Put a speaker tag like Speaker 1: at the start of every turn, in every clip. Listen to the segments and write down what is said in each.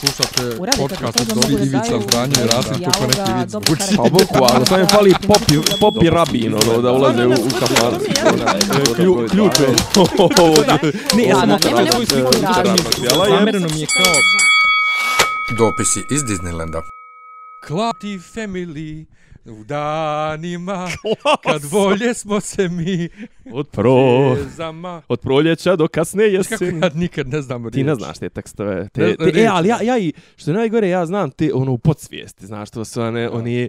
Speaker 1: Slušate podcast od
Speaker 2: da
Speaker 1: Ivica
Speaker 2: daju
Speaker 1: Zdanje i Rasim neki vic.
Speaker 2: dobro
Speaker 1: Uči.
Speaker 3: Pa boku, ali sam je fali popi, popi rabin, ono, da ulaze u, u. Klju- Ključ je. Ne, ja sam svoju
Speaker 2: sliku.
Speaker 4: Zamereno mi je kao
Speaker 5: Dopisi iz Disneylanda.
Speaker 1: Klati family u danima kad volje smo se mi
Speaker 3: Od pro...
Speaker 1: jezama.
Speaker 3: Od proljeća do kasne
Speaker 1: Kako
Speaker 3: jeseni.
Speaker 1: ja nikad ne znam
Speaker 3: Ti ne
Speaker 1: riječ.
Speaker 3: znaš te tekstove.
Speaker 1: Ne
Speaker 3: Te, te, e, ali ja, ja i, što je najgore, ja znam te, ono, u podsvijesti, znaš, to su one, oni,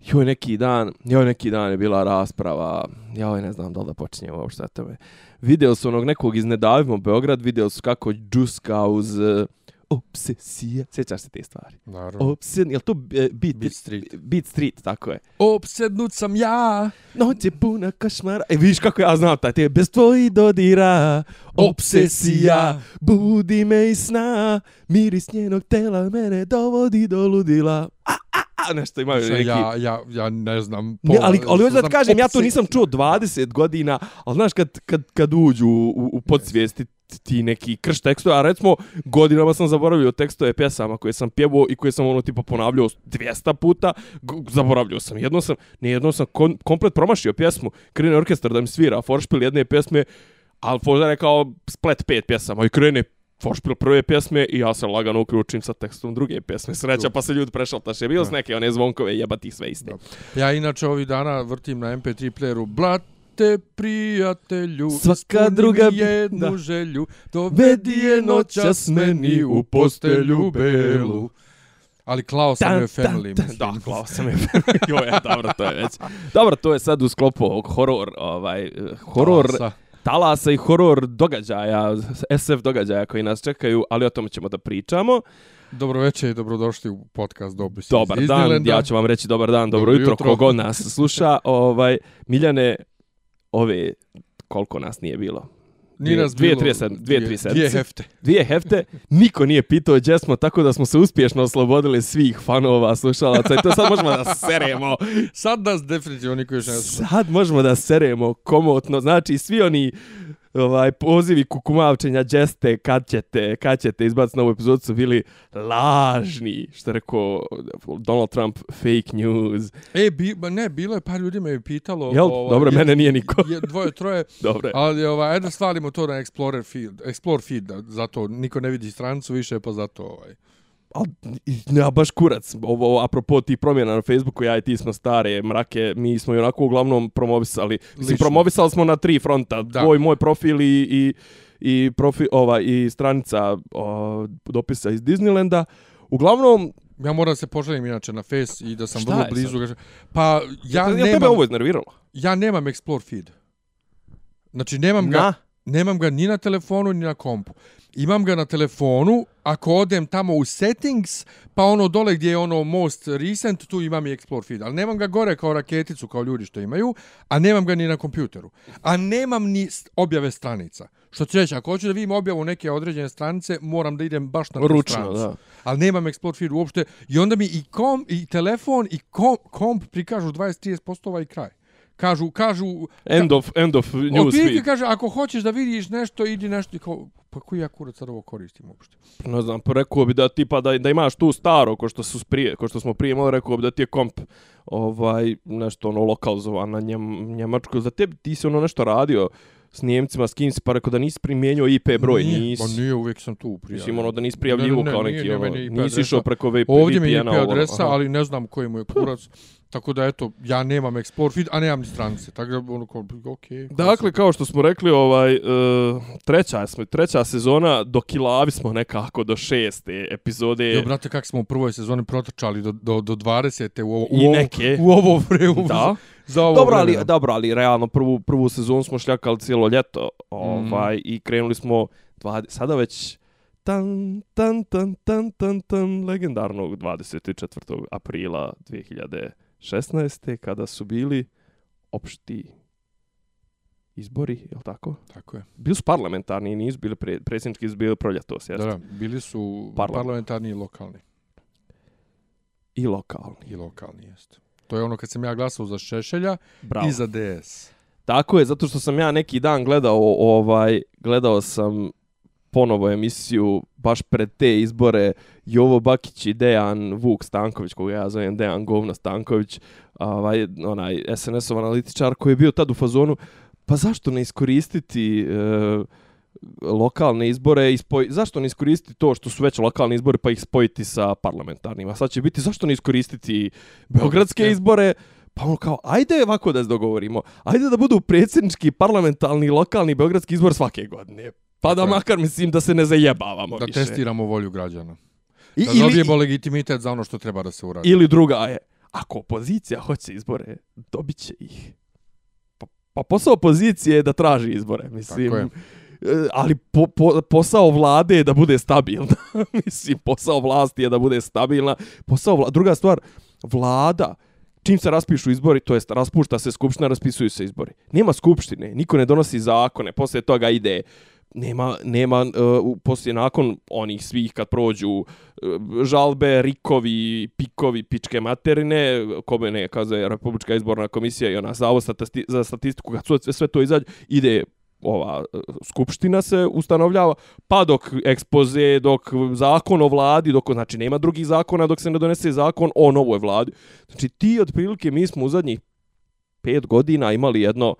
Speaker 3: joj, neki dan, joj, neki dan je bila rasprava, joj, ne znam da li da počinjem uopšte tome. Video su onog nekog iz Nedavimo Beograd, video su kako džuska uz uh, obsesija, sjećaš se te stvari?
Speaker 1: Naravno.
Speaker 3: Obsesija, jel to uh, beat,
Speaker 1: Beat Street.
Speaker 3: Beat Street, tako je.
Speaker 1: Opsednut sam ja.
Speaker 3: Noć je puna košmara. E, vidiš kako ja znam taj, te bez tvoji dodira. Obsesija, budi me iz sna. Miris njenog tela mene dovodi do ludila. A, a, a, nešto imaju neki...
Speaker 1: Ja, ja, ja ne znam.
Speaker 3: Ne, ali, ali hoću da ti kažem, ja to nisam čuo 20 godina, ali znaš kad, kad, kad uđu u, u, u podsvijesti ti neki krš tekstove, a recimo godinama sam zaboravio tekstove pjesama koje sam pjevao i koje sam ono tipa ponavljao 200 puta, zaboravljao sam. Jedno sam, ne jedno sam kon, komplet promašio pjesmu, krene orkestar da mi svira, foršpil jedne pjesme, ali Fožar je kao splet pet pjesama i krene foršpil prve pjesme i ja se lagano uključim sa tekstom druge pjesme. Sreća pa se ljudi prešaltaše. Bilo s neke one zvonkove jebati sve iste.
Speaker 1: Ja inače ovih dana vrtim na MP3 playeru Blate prijatelju
Speaker 3: Svaka druga bi-
Speaker 1: jednu
Speaker 3: da.
Speaker 1: želju Dovedi je noćas meni u postelju belu Ali klao sam joj family mislim.
Speaker 3: Da, klao sam je family. Jo, je, dobro, to je već. Dobro, to je sad u sklopu ovog horor, ovaj, horor
Speaker 1: Talasa.
Speaker 3: talasa i horor događaja, SF događaja koji nas čekaju, ali o tome ćemo da pričamo.
Speaker 1: Dobro večer i dobrodošli u podcast Dobri
Speaker 3: Dobar dan, ja ću vam reći dobar dan, dobro,
Speaker 1: Dobro
Speaker 3: jutro,
Speaker 1: jutro.
Speaker 3: kogod nas sluša. Ovaj, Miljane, ove, koliko nas nije bilo?
Speaker 1: Nije nas
Speaker 3: dvije,
Speaker 1: bilo-
Speaker 3: dvije, sedm, dvije, tri
Speaker 1: Dvije
Speaker 3: sedmice.
Speaker 1: hefte
Speaker 3: dvije hefte, niko nije pitao gdje smo, tako da smo se uspješno oslobodili svih fanova, slušalaca i to sad možemo da seremo.
Speaker 1: Sad nas definitivno niko još ne
Speaker 3: Sad možemo da seremo komotno, znači svi oni ovaj pozivi kukumavčenja džeste kad ćete, kad ćete izbaciti novu epizodu su bili lažni, što je rekao Donald Trump, fake news.
Speaker 1: E, bi, ne, bilo je par ljudi me je pitalo
Speaker 3: Jel?
Speaker 1: ovaj,
Speaker 3: Dobro,
Speaker 1: je-
Speaker 3: mene nije niko.
Speaker 1: je, Dvoje, troje
Speaker 3: Dobre.
Speaker 1: Ali ovaj, ajde svalimo to na Explorer feed, Explore feed, da, zato niko ne vidi stranicu više, pa zato ovaj.
Speaker 3: Al, ne, baš kurac. Ovo, ovo, apropo ti promjena na Facebooku, ja i ti smo stare mrake, mi smo i onako uglavnom promovisali. Mislim,
Speaker 1: Lično.
Speaker 3: promovisali smo na tri fronta.
Speaker 1: Da.
Speaker 3: Tvoj, moj profil i, i, i, profi, ova, i stranica o, dopisa iz Disneylanda. Uglavnom,
Speaker 1: Ja moram se poželim inače na Face i da sam
Speaker 3: Šta
Speaker 1: vrlo blizu. ga- Pa ja
Speaker 3: ja, tebe
Speaker 1: nemam,
Speaker 3: ovo iznerviralo.
Speaker 1: ja nemam Explore feed. Znači nemam ga? Nemam ga ni na telefonu ni na kompu. Imam ga na telefonu, ako odem tamo u settings, pa ono dole gdje je ono most recent, tu imam i Explore feed. Ali nemam ga gore kao raketicu, kao ljudi što imaju, a nemam ga ni na kompjuteru. A nemam ni objave stranica. Što ću reći, ako hoću da vidim objavu neke određene stranice, moram da idem baš na tu
Speaker 3: Ručno,
Speaker 1: stranicu.
Speaker 3: da.
Speaker 1: Ali nemam Explore feed uopšte. I onda mi i, kom, i telefon i kom, komp prikažu 20-30% ovaj kraj. Kažu, kažu...
Speaker 3: End of, end of news feed.
Speaker 1: kaže, ako hoćeš da vidiš nešto, idi nešto i kao, pa koji ja kurac sad ovo koristim uopšte?
Speaker 3: Ne znam, pa rekao bi da tipa da, da imaš tu staro, ko što, su prije, ko što smo prije imali, rekao bi da ti je komp ovaj, nešto ono lokalizovan na njem, Njemačku. Za tebi ti si ono nešto radio s Njemcima, s kim si, pa rekao da nisi primjenio IP broj,
Speaker 1: nije,
Speaker 3: nisi.
Speaker 1: Pa nije, uvijek sam tu prijavio.
Speaker 3: Mislim, ono da nisi prijavljivo
Speaker 1: Ne, ne,
Speaker 3: kao neki,
Speaker 1: nije
Speaker 3: ono, nisi išao preko VP,
Speaker 1: Ovdje mi je IP
Speaker 3: VPN-a, ovo,
Speaker 1: adresa, ali ne znam koji mu je kurac. Tako da, eto, ja nemam Explore feed, a nemam ni stranice. Tako da, ono, kao, okej.
Speaker 3: Dakle, kao što smo rekli, ovaj uh, treća smo treća sezona do kilavi smo nekako do šeste epizode.
Speaker 1: Jo, brate, kak smo u prvoj sezoni protrčali do, do, do 20. u ovo,
Speaker 3: I
Speaker 1: u ovo,
Speaker 3: neke.
Speaker 1: u ovo vreme.
Speaker 3: Da.
Speaker 1: Za ovo
Speaker 3: Dobro, ali
Speaker 1: vreme.
Speaker 3: dobro, ali realno prvu prvu sezonu smo šljakali cijelo ljeto, ovaj
Speaker 1: Mhm.
Speaker 3: i krenuli smo 20, sada već tan tan tan tan tan tan legendarnog 24. aprila 2016. kada su bili opšti izbori, je li tako?
Speaker 1: Tako je.
Speaker 3: Bili su parlamentarni, nisu bili pre, predsjednički, su bili proljetos,
Speaker 1: Da,
Speaker 3: jeste?
Speaker 1: da, bili su
Speaker 3: Parlament.
Speaker 1: parlamentarni i lokalni.
Speaker 3: I lokalni.
Speaker 1: I lokalni, jeste. To je ono kad sam ja glasao za Šešelja
Speaker 3: Bravo.
Speaker 1: i za DS.
Speaker 3: Tako je, zato što sam ja neki dan gledao ovaj gledao sam ponovo emisiju baš pred te izbore Jovo Bakić i Dejan Vuk Stanković, koga ja zovem Dejan Govna Stanković, ovaj, onaj SNS-ov analitičar koji je bio tad u fazonu, pa zašto ne iskoristiti e, lokalne izbore i spoj... zašto ne iskoristiti to što su već lokalni izbori pa ih spojiti sa parlamentarnima. Sad će biti zašto ne iskoristiti beogradske izbore Pa ono kao, ajde ovako da se dogovorimo. Ajde da budu predsjednički, parlamentarni, lokalni, beogradski izbor svake godine. Pa da makar mislim da se ne zajebavamo
Speaker 1: da
Speaker 3: više.
Speaker 1: testiramo volju građana.
Speaker 3: I,
Speaker 1: Da
Speaker 3: ili,
Speaker 1: dobijemo legitimitet za ono što treba da se uradi.
Speaker 3: ili druga je, ako opozicija hoće izbore, dobit će ih. Pa, pa posao opozicije je da traži izbore, mislim.
Speaker 1: Tako je.
Speaker 3: E, ali po, po, posao vlade je da bude stabilna. mislim, posao vlasti je da bude stabilna. Posao vla... Druga stvar, vlada, čim se raspišu izbori, to jest raspušta se skupština, raspisuju se izbori. Nema skupštine, niko ne donosi zakone, posle toga ide nema nema uh, poslije nakon onih svih kad prođu uh, žalbe, rikovi, pikovi, pičke materine, kome ne kaže Republička izborna komisija i ona zavod stati, za statistiku kad sve, sve to izađe, ide ova e, skupština se ustanovljava, pa dok ekspoze, dok zakon o vladi, dok znači nema drugih zakona dok se ne donese zakon o novoj vladi. Znači ti otprilike mi smo u zadnjih pet godina imali jedno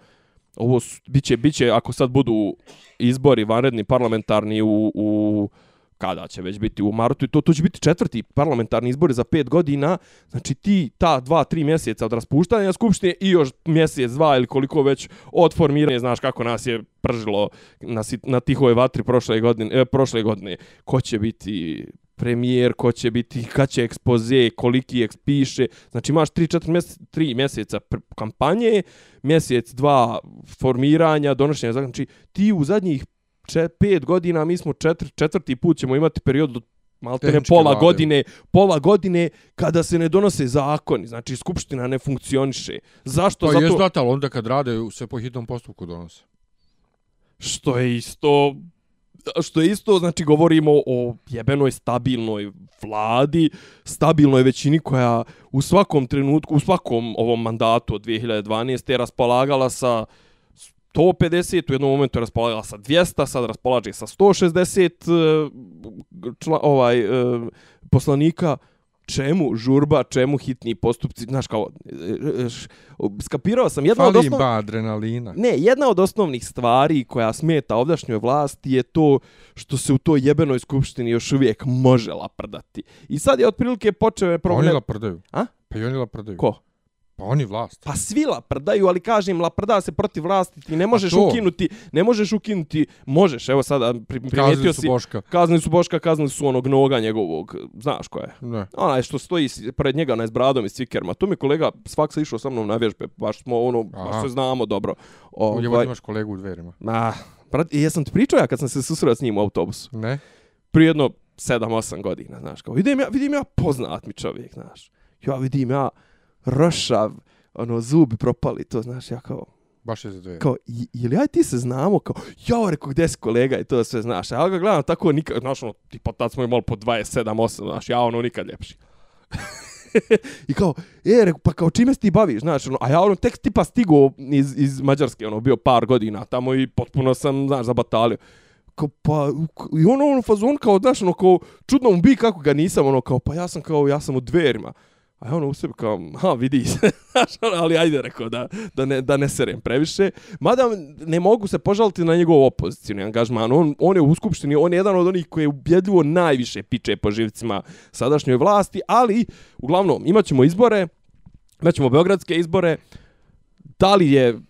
Speaker 3: ovo su- biće biće ako sad budu izbori vanredni parlamentarni u, u kada će već biti u martu i to to će biti četvrti parlamentarni izbori za pet godina. Znači ti ta dva tri mjeseca od raspuštanja skupštine i još mjesec dva ili koliko već od formiranja znaš kako nas je pržilo na, na tihoj vatri prošle godine e, prošle godine. Ko će biti premijer, ko će biti, kad će ekspoze, koliki eks piše. Znači imaš 3-4 mjeseca, 3 mjeseca kampanje, mjesec, dva formiranja, donošenja zakona. Znači ti u zadnjih 5 godina, mi smo četiri, četvrti put ćemo imati period od maltene
Speaker 1: Tehničke
Speaker 3: pola
Speaker 1: vlade.
Speaker 3: godine, pola godine kada se ne donose zakoni, znači skupština ne funkcioniše. Zašto?
Speaker 1: Pa
Speaker 3: Zato
Speaker 1: je onda kad rade, se po hitnom postupku donose.
Speaker 3: što je isto što je isto, znači govorimo o jebenoj stabilnoj vladi, stabilnoj većini koja u svakom trenutku, u svakom ovom mandatu od 2012. je raspolagala sa 150, u jednom momentu je raspolagala sa 200, sad raspolaže sa 160 eh, čla, ovaj, eh, poslanika, čemu žurba, čemu hitni postupci, znaš kao, eh, š- skapirao sam, jedna od
Speaker 1: Fali im
Speaker 3: osnov...
Speaker 1: ba adrenalina.
Speaker 3: Ne, jedna od osnovnih stvari koja smeta ovdašnjoj vlasti je to što se u toj jebenoj skupštini još uvijek može laprdati. I sad je otprilike počeo je
Speaker 1: Pa oni
Speaker 3: problem...
Speaker 1: laprdaju.
Speaker 3: A?
Speaker 1: Pa i oni laprdaju.
Speaker 3: Ko?
Speaker 1: Pa oni vlast.
Speaker 3: Pa svi laprdaju, ali kažem, laprda se protiv vlasti, ti ne možeš
Speaker 1: to?
Speaker 3: ukinuti, ne možeš ukinuti, možeš, evo sada pri,
Speaker 1: Kaznili
Speaker 3: primijetio
Speaker 1: su
Speaker 3: si,
Speaker 1: Boška.
Speaker 3: kaznili su Boška, kaznili su onog noga njegovog, znaš ko je?
Speaker 1: Ne.
Speaker 3: Onaj što stoji pored njega onaj s bradom i cvikerma. Tu mi kolega s faksa išao sa mnom na vježbe, baš smo ono, baš
Speaker 1: Aha.
Speaker 3: se znamo dobro.
Speaker 1: Ovdje
Speaker 3: Ovaj,
Speaker 1: imaš kolegu u dverima.
Speaker 3: ma, brat, i jesam ti pričao ja kad sam se susreo s njim u autobusu.
Speaker 1: Ne?
Speaker 3: prije jedno 7-8 godina, znaš, kao, vidim ja, vidim ja poznat mi čovjek, znaš. Ja vidim ja rošav, ono, zubi propali, to, znaš, ja kao,
Speaker 1: Baš je za dvere.
Speaker 3: kao, "I- ili aj ti se znamo, kao, ja, rekao, gdje si kolega i to sve, znaš, ja ga gledam tako nikad, znaš, ono, tipa, tad smo imali po 27-8, znaš, ja, ono, nikad ljepši. I kao, e, rekao, pa kao čime se ti baviš, znaš, ono, a ja ono tek tipa stigo iz, iz Mađarske, ono, bio par godina tamo i potpuno sam, znaš, zabatalio. Kao, pa, i ono, ono, fazon, kao, znaš, ono, kao, čudno mu bi kako ga nisam, ono, kao, pa ja sam, kao, ja sam u dverima. A ja ono u sebi kao, ha, vidi se, ono, ali ajde, rekao, da, da, ne, da ne serem previše. Mada ne mogu se požaliti na njegov opozicijni angažman. On, on je u Skupštini, on je jedan od onih koji je ubjedljivo najviše piče po živcima sadašnjoj vlasti, ali, uglavnom, imat ćemo izbore, imat ćemo beogradske izbore, da li je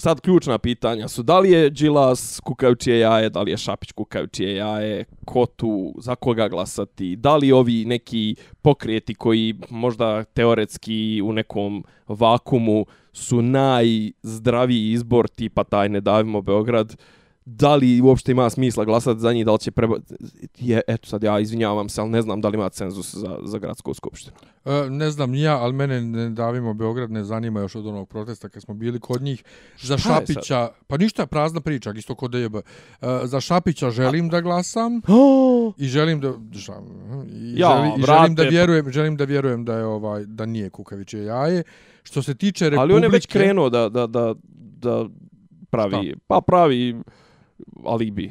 Speaker 3: sad ključna pitanja su da li je Đilas kukajućije jaje, da li je Šapić kukajućije jaje, ko tu, za koga glasati, da li ovi neki pokreti koji možda teoretski u nekom vakumu su najzdraviji izbor tipa taj ne davimo Beograd, da li uopšte ima smisla glasati za njih, da li će preba... Je, eto sad ja izvinjavam se, ali ne znam da li ima cenzus za, za gradsku skupštinu.
Speaker 1: E, ne znam ni ja, ali mene ne davimo Beograd ne zanima još od onog protesta kad smo bili kod njih. Za
Speaker 3: Šta je
Speaker 1: Šapića, pa ništa, prazna priča, isto kod DJB. E, za Šapića želim da glasam
Speaker 3: Oh!
Speaker 1: i želim da šta, i,
Speaker 3: Ja,
Speaker 1: želi, i želim da
Speaker 3: pa-
Speaker 1: vjerujem, želim da vjerujem da je ovaj da nije kukavičje jaje. Što se tiče Republike,
Speaker 3: Ali on je već krenuo da, da, da, da pravi, pa pravi alibi.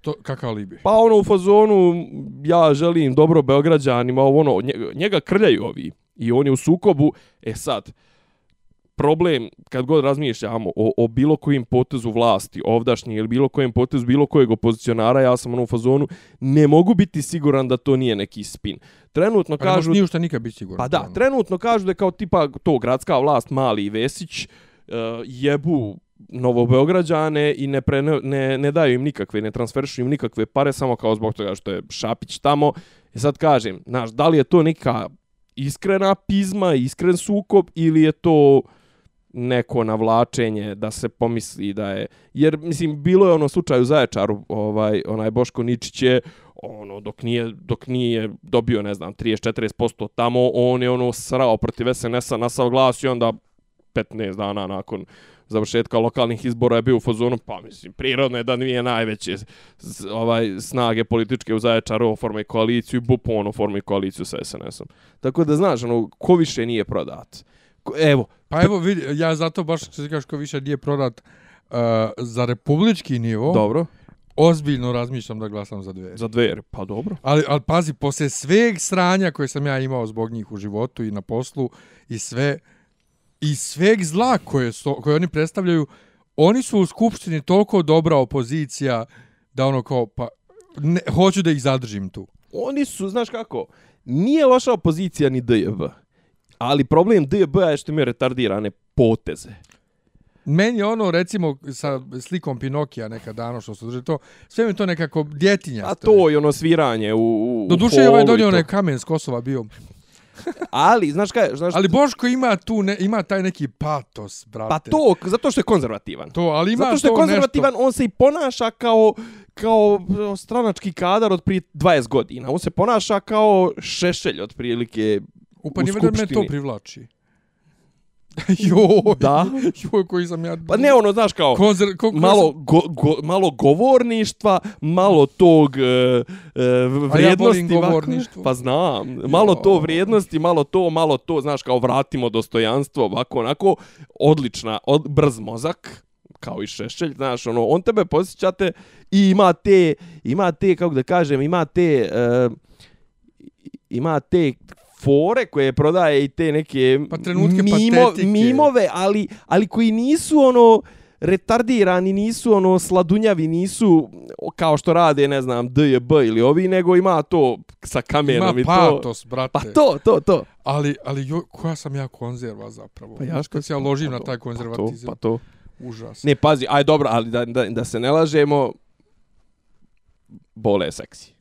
Speaker 1: To, kakav alibi?
Speaker 3: Pa ono u fazonu, ja želim dobro Beograđanima, ovo ono, njega, krljaju ovi. I on je u sukobu, e sad, problem, kad god razmišljamo o, o bilo kojim potezu vlasti, ovdašnji ili bilo kojem potezu bilo kojeg opozicionara, ja sam ono u fazonu, ne mogu biti siguran da to nije neki spin. Trenutno
Speaker 1: Pa kažu... ušte nikad biti siguran.
Speaker 3: Pa da,
Speaker 1: ono.
Speaker 3: trenutno kažu da je kao tipa to gradska vlast Mali i Vesić uh, jebu Novobeograđane i ne, pre, ne, ne daju im nikakve, ne transferišu im nikakve pare samo kao zbog toga što je Šapić tamo. I sad kažem, znaš, da li je to neka iskrena pizma, iskren sukob ili je to neko navlačenje da se pomisli da je jer mislim bilo je ono slučaj u Zaječaru ovaj onaj Boško Ničić je ono dok nije dok nije dobio ne znam 30 40% tamo on je ono srao protiv SNS-a na sav glas i onda 15 dana nakon završetka lokalnih izbora je bio u fazonu, pa mislim, prirodno je da nije najveće s- ovaj snage političke u Zaječaru oforme koaliciju i Bupo ono formi koaliciju sa SNS-om. Tako da znaš, ono, ko više nije prodat. Ko, evo,
Speaker 1: Pa evo vidi, ja zato baš što ti kažeš ko više nije prodat uh, za republički nivo,
Speaker 3: dobro,
Speaker 1: ozbiljno razmišljam da glasam za dveri.
Speaker 3: za dveri, pa dobro.
Speaker 1: Ali, ali pazi, posle sveg sranja koje sam ja imao zbog njih u životu i na poslu i sve, i sveg zla koje, so, koje oni predstavljaju, oni su u Skupštini toliko dobra opozicija da ono kao, pa, ne, hoću da ih zadržim tu.
Speaker 3: Oni su, znaš kako, nije loša opozicija ni DJB. Ali problem DJB je što imaju retardirane poteze.
Speaker 1: Meni je ono, recimo, sa slikom Pinokija neka dano što se drži to, sve mi je to nekako djetinja.
Speaker 3: A to je ono sviranje u, u
Speaker 1: Do duše je ovaj
Speaker 3: holu i
Speaker 1: donio onaj kamen s Kosova bio.
Speaker 3: Ali, znaš kaj, znaš,
Speaker 1: Ali Boško ima tu, ne, ima taj neki patos, brate.
Speaker 3: pa to, zato što je konzervativan.
Speaker 1: To, ali ima
Speaker 3: Zato što je konzervativan,
Speaker 1: nešto.
Speaker 3: on se i ponaša kao kao stranački kadar od prije 20 godina. On se ponaša kao šešelj od prilike
Speaker 1: Upa,
Speaker 3: u
Speaker 1: nije me to
Speaker 3: skupštini.
Speaker 1: privlači. joj,
Speaker 3: Da.
Speaker 1: joj, koji sam ja...
Speaker 3: Pa ne ono, znaš kao,
Speaker 1: Konzer, ko, ko
Speaker 3: malo, go, go, malo govorništva, malo tog e, e, vrijednosti. ovako.
Speaker 1: govorništvo.
Speaker 3: Pa znam, malo to
Speaker 1: Jo.
Speaker 3: vrijednosti, malo to, malo to, znaš, kao vratimo dostojanstvo, ovako, onako, odlična, od, brz mozak, kao i šešelj, znaš, ono, on tebe posjećate i ima te, ima te, kako da kažem, ima te, e, ima te fore koje prodaje i te neke
Speaker 1: Pa trenutke
Speaker 3: mimo,
Speaker 1: patetike.
Speaker 3: mimove, ali, ali koji nisu ono retardirani, nisu ono sladunjavi, nisu kao što rade, ne znam, DJB ili ovi, nego ima to sa kamenom
Speaker 1: ima
Speaker 3: i to.
Speaker 1: patos, brate.
Speaker 3: Pa to, to, to.
Speaker 1: Ali, ali joj, koja sam ja konzerva zapravo.
Speaker 3: Pa ja
Speaker 1: kad se ja ložim
Speaker 3: pa
Speaker 1: na taj
Speaker 3: Pa
Speaker 1: konzervatizam.
Speaker 3: to, pa to.
Speaker 1: Užas.
Speaker 3: Ne, pazi, aj dobro, ali da, da, da se ne lažemo, bole je seksi.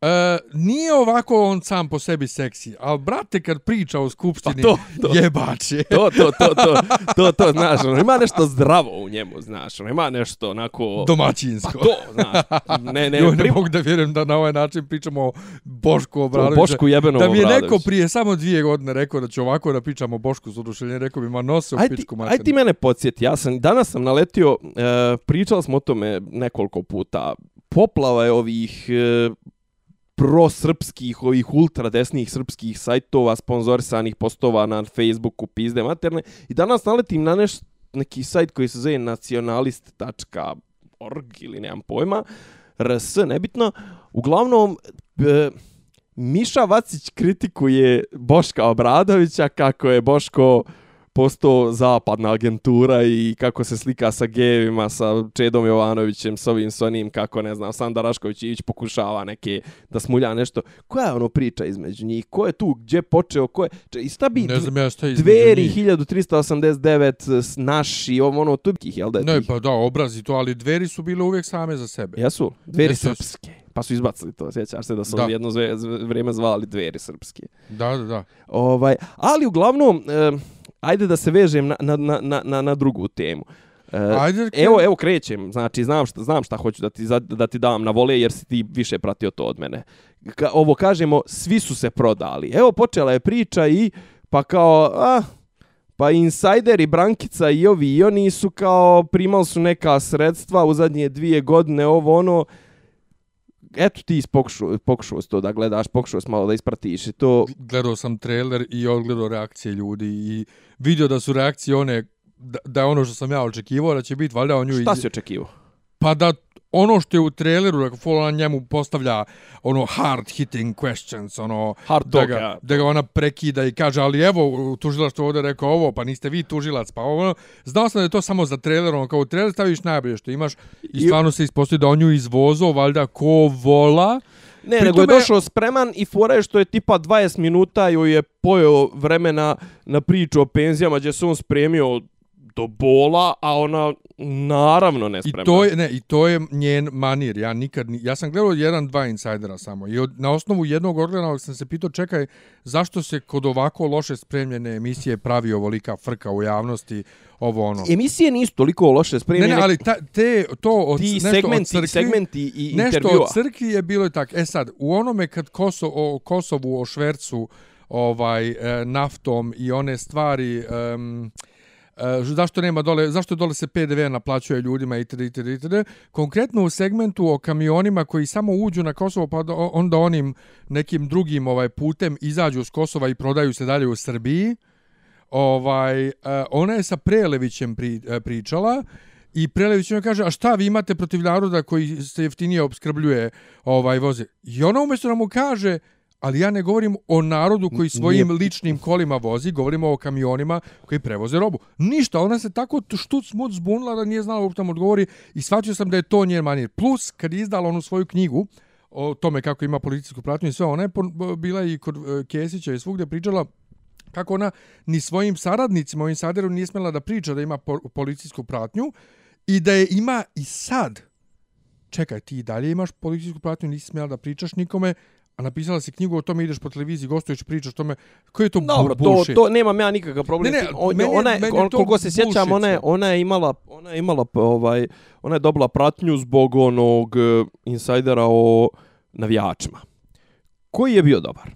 Speaker 1: E, nije ovako on sam po sebi seksi, ali brate kad priča o skupštini,
Speaker 3: Pa to, to.
Speaker 1: jebače.
Speaker 3: To, to, to, to, to, to, znaš, ono, ima nešto zdravo u njemu, znaš, ono, ima nešto onako...
Speaker 1: Domaćinsko.
Speaker 3: Pa to, znaš, ne, ne,
Speaker 1: Joj, ne
Speaker 3: prim-
Speaker 1: mogu da vjerujem da na ovaj način pričamo o Bošku
Speaker 3: o
Speaker 1: Obradoviću.
Speaker 3: Bošku jebenom
Speaker 1: Da mi je neko prije samo dvije godine rekao da će ovako da pričamo o Bošku s oduševljenjem, rekao bi, ma nose u
Speaker 3: Aj ti,
Speaker 1: pičku
Speaker 3: aj
Speaker 1: materinu.
Speaker 3: ti mene podsjeti, ja sam, danas sam naletio, e, pričali smo o tome nekoliko puta, poplava je ovih e, prosrpskih, ovih ultradesnih srpskih sajtova, sponzorisanih postova na Facebooku, pizde materne, i danas naletim na neš, neki sajt koji se zove nacionalist.org ili nemam pojma, rs, nebitno, uglavnom, e, Miša Vacić kritikuje Boška Obradovića kako je Boško postao zapadna agentura i kako se slika sa gejevima, sa Čedom Jovanovićem, s ovim, s onim, kako ne znam, Sanda Rašković Ivić pokušava neke da smulja nešto. Koja je ono priča između njih? Ko je tu? Gdje počeo? Ko je? Če, I šta bi
Speaker 1: Ne znam ja šta je
Speaker 3: dveri
Speaker 1: njih.
Speaker 3: 1389 s- naši, ovo ono, tubkih, jel da je
Speaker 1: Ne,
Speaker 3: tih?
Speaker 1: pa da, obrazi to, ali dveri su bile uvijek same za sebe.
Speaker 3: Jesu? Dveri
Speaker 1: Jesu,
Speaker 3: srpske. Pa su izbacili to, sjećaš se da su
Speaker 1: Da.
Speaker 3: jedno vrijeme zvali dveri srpske.
Speaker 1: Da, da, da.
Speaker 3: Ovaj, ali uglavnom, e, ajde da se vežem na, na, na, na, na, drugu temu. E,
Speaker 1: Ajde,
Speaker 3: Evo, evo krećem, znači znam šta, znam šta hoću da ti, da ti dam na vole jer si ti više pratio to od mene. Ka, ovo kažemo, svi su se prodali. Evo počela je priča i pa kao, a, pa insajderi Brankica i ovi i oni su kao primali su neka sredstva u zadnje dvije godine, ovo ono, eto ti pokušao, pokušao to da gledaš, pokušao malo da ispratiš i to,
Speaker 1: gledao sam trailer i odgledao reakcije ljudi i vidio da su reakcije one da, da ono što sam ja očekivao da će biti valjda on nju
Speaker 3: šta
Speaker 1: iz-
Speaker 3: si očekivao?
Speaker 1: pa da ono što je u traileru, dakle, Fallen njemu postavlja ono hard hitting questions, ono
Speaker 3: Hard
Speaker 1: da, ga,
Speaker 3: ja.
Speaker 1: da ga ona prekida i kaže, ali evo, tužilac što ovdje rekao ovo, pa niste vi tužilac, pa ovo, znao sam da je to samo za trailer, ono, kao u trailer staviš najbolje što imaš i stvarno se ispostoji da on nju izvozo, valjda ko vola,
Speaker 3: Ne,
Speaker 1: Pri
Speaker 3: nego je
Speaker 1: tome-
Speaker 3: došao spreman i fora je što je tipa 20 minuta joj je pojeo vremena na priču o penzijama gdje se on spremio do bola, a ona naravno ne
Speaker 1: I to je ne, i to je njen manir. Ja nikad ni, ja sam gledao jedan dva insajdera samo i od, na osnovu jednog organa sam se pitao čekaj zašto se kod ovako loše spremljene emisije pravi ovolika frka u javnosti ovo ono.
Speaker 3: Emisije nisu toliko loše
Speaker 1: Ne,
Speaker 3: spremljene.
Speaker 1: ne, ali ta, te to od
Speaker 3: ti
Speaker 1: nešto
Speaker 3: segmenti,
Speaker 1: od crkvi,
Speaker 3: segmenti i
Speaker 1: nešto
Speaker 3: intervjua.
Speaker 1: od crkvi je bilo i tak. E sad, u onome kad Koso, o Kosovu, o švercu, ovaj, e, naftom i one stvari... Um, E, Eh, zašto nema dole, zašto dole se PDV naplaćuje ljudima i itd. itd. itd. Konkretno u segmentu o kamionima koji samo uđu na Kosovo pa onda onim nekim drugim ovaj putem izađu s Kosova i prodaju se dalje u Srbiji. Ovaj eh, ona je sa Prelevićem pri, eh, pričala i Prelević joj kaže a šta vi imate protiv naroda koji se jeftinije obskrbljuje ovaj voze. I ona umjesto da mu kaže Ali ja ne govorim o narodu koji svojim ličnim kolima vozi, govorimo o kamionima koji prevoze robu. Ništa, ona se tako štuc muc zbunila da nije znala uopšte mu odgovori i shvatio sam da je to njen manir. Plus, kad je izdala onu svoju knjigu o tome kako ima policijsku pratnju i sve, ona je bila i kod e, Kesića i svugdje pričala kako ona ni svojim saradnicima u Insideru nije smjela da priča da ima po- policijsku pratnju i da je ima i sad. Čekaj, ti i dalje imaš policijsku pratnju, nisi smjela da pričaš nikome, a napisala si knjigu o tome, ideš po televiziji, gostuješ, pričaš o tome. Koji je to
Speaker 3: Dobro, to,
Speaker 1: bullshit?
Speaker 3: to nemam ja nikakav problem.
Speaker 1: Ne, ne.
Speaker 3: On,
Speaker 1: meni
Speaker 3: ona je,
Speaker 1: meni
Speaker 3: on, koliko se sjećam,
Speaker 1: bullshit
Speaker 3: ona je, ona je imala, ona je imala ovaj, ona je dobila pratnju zbog onog eh, insajdera o navijačima. Koji je bio dobar?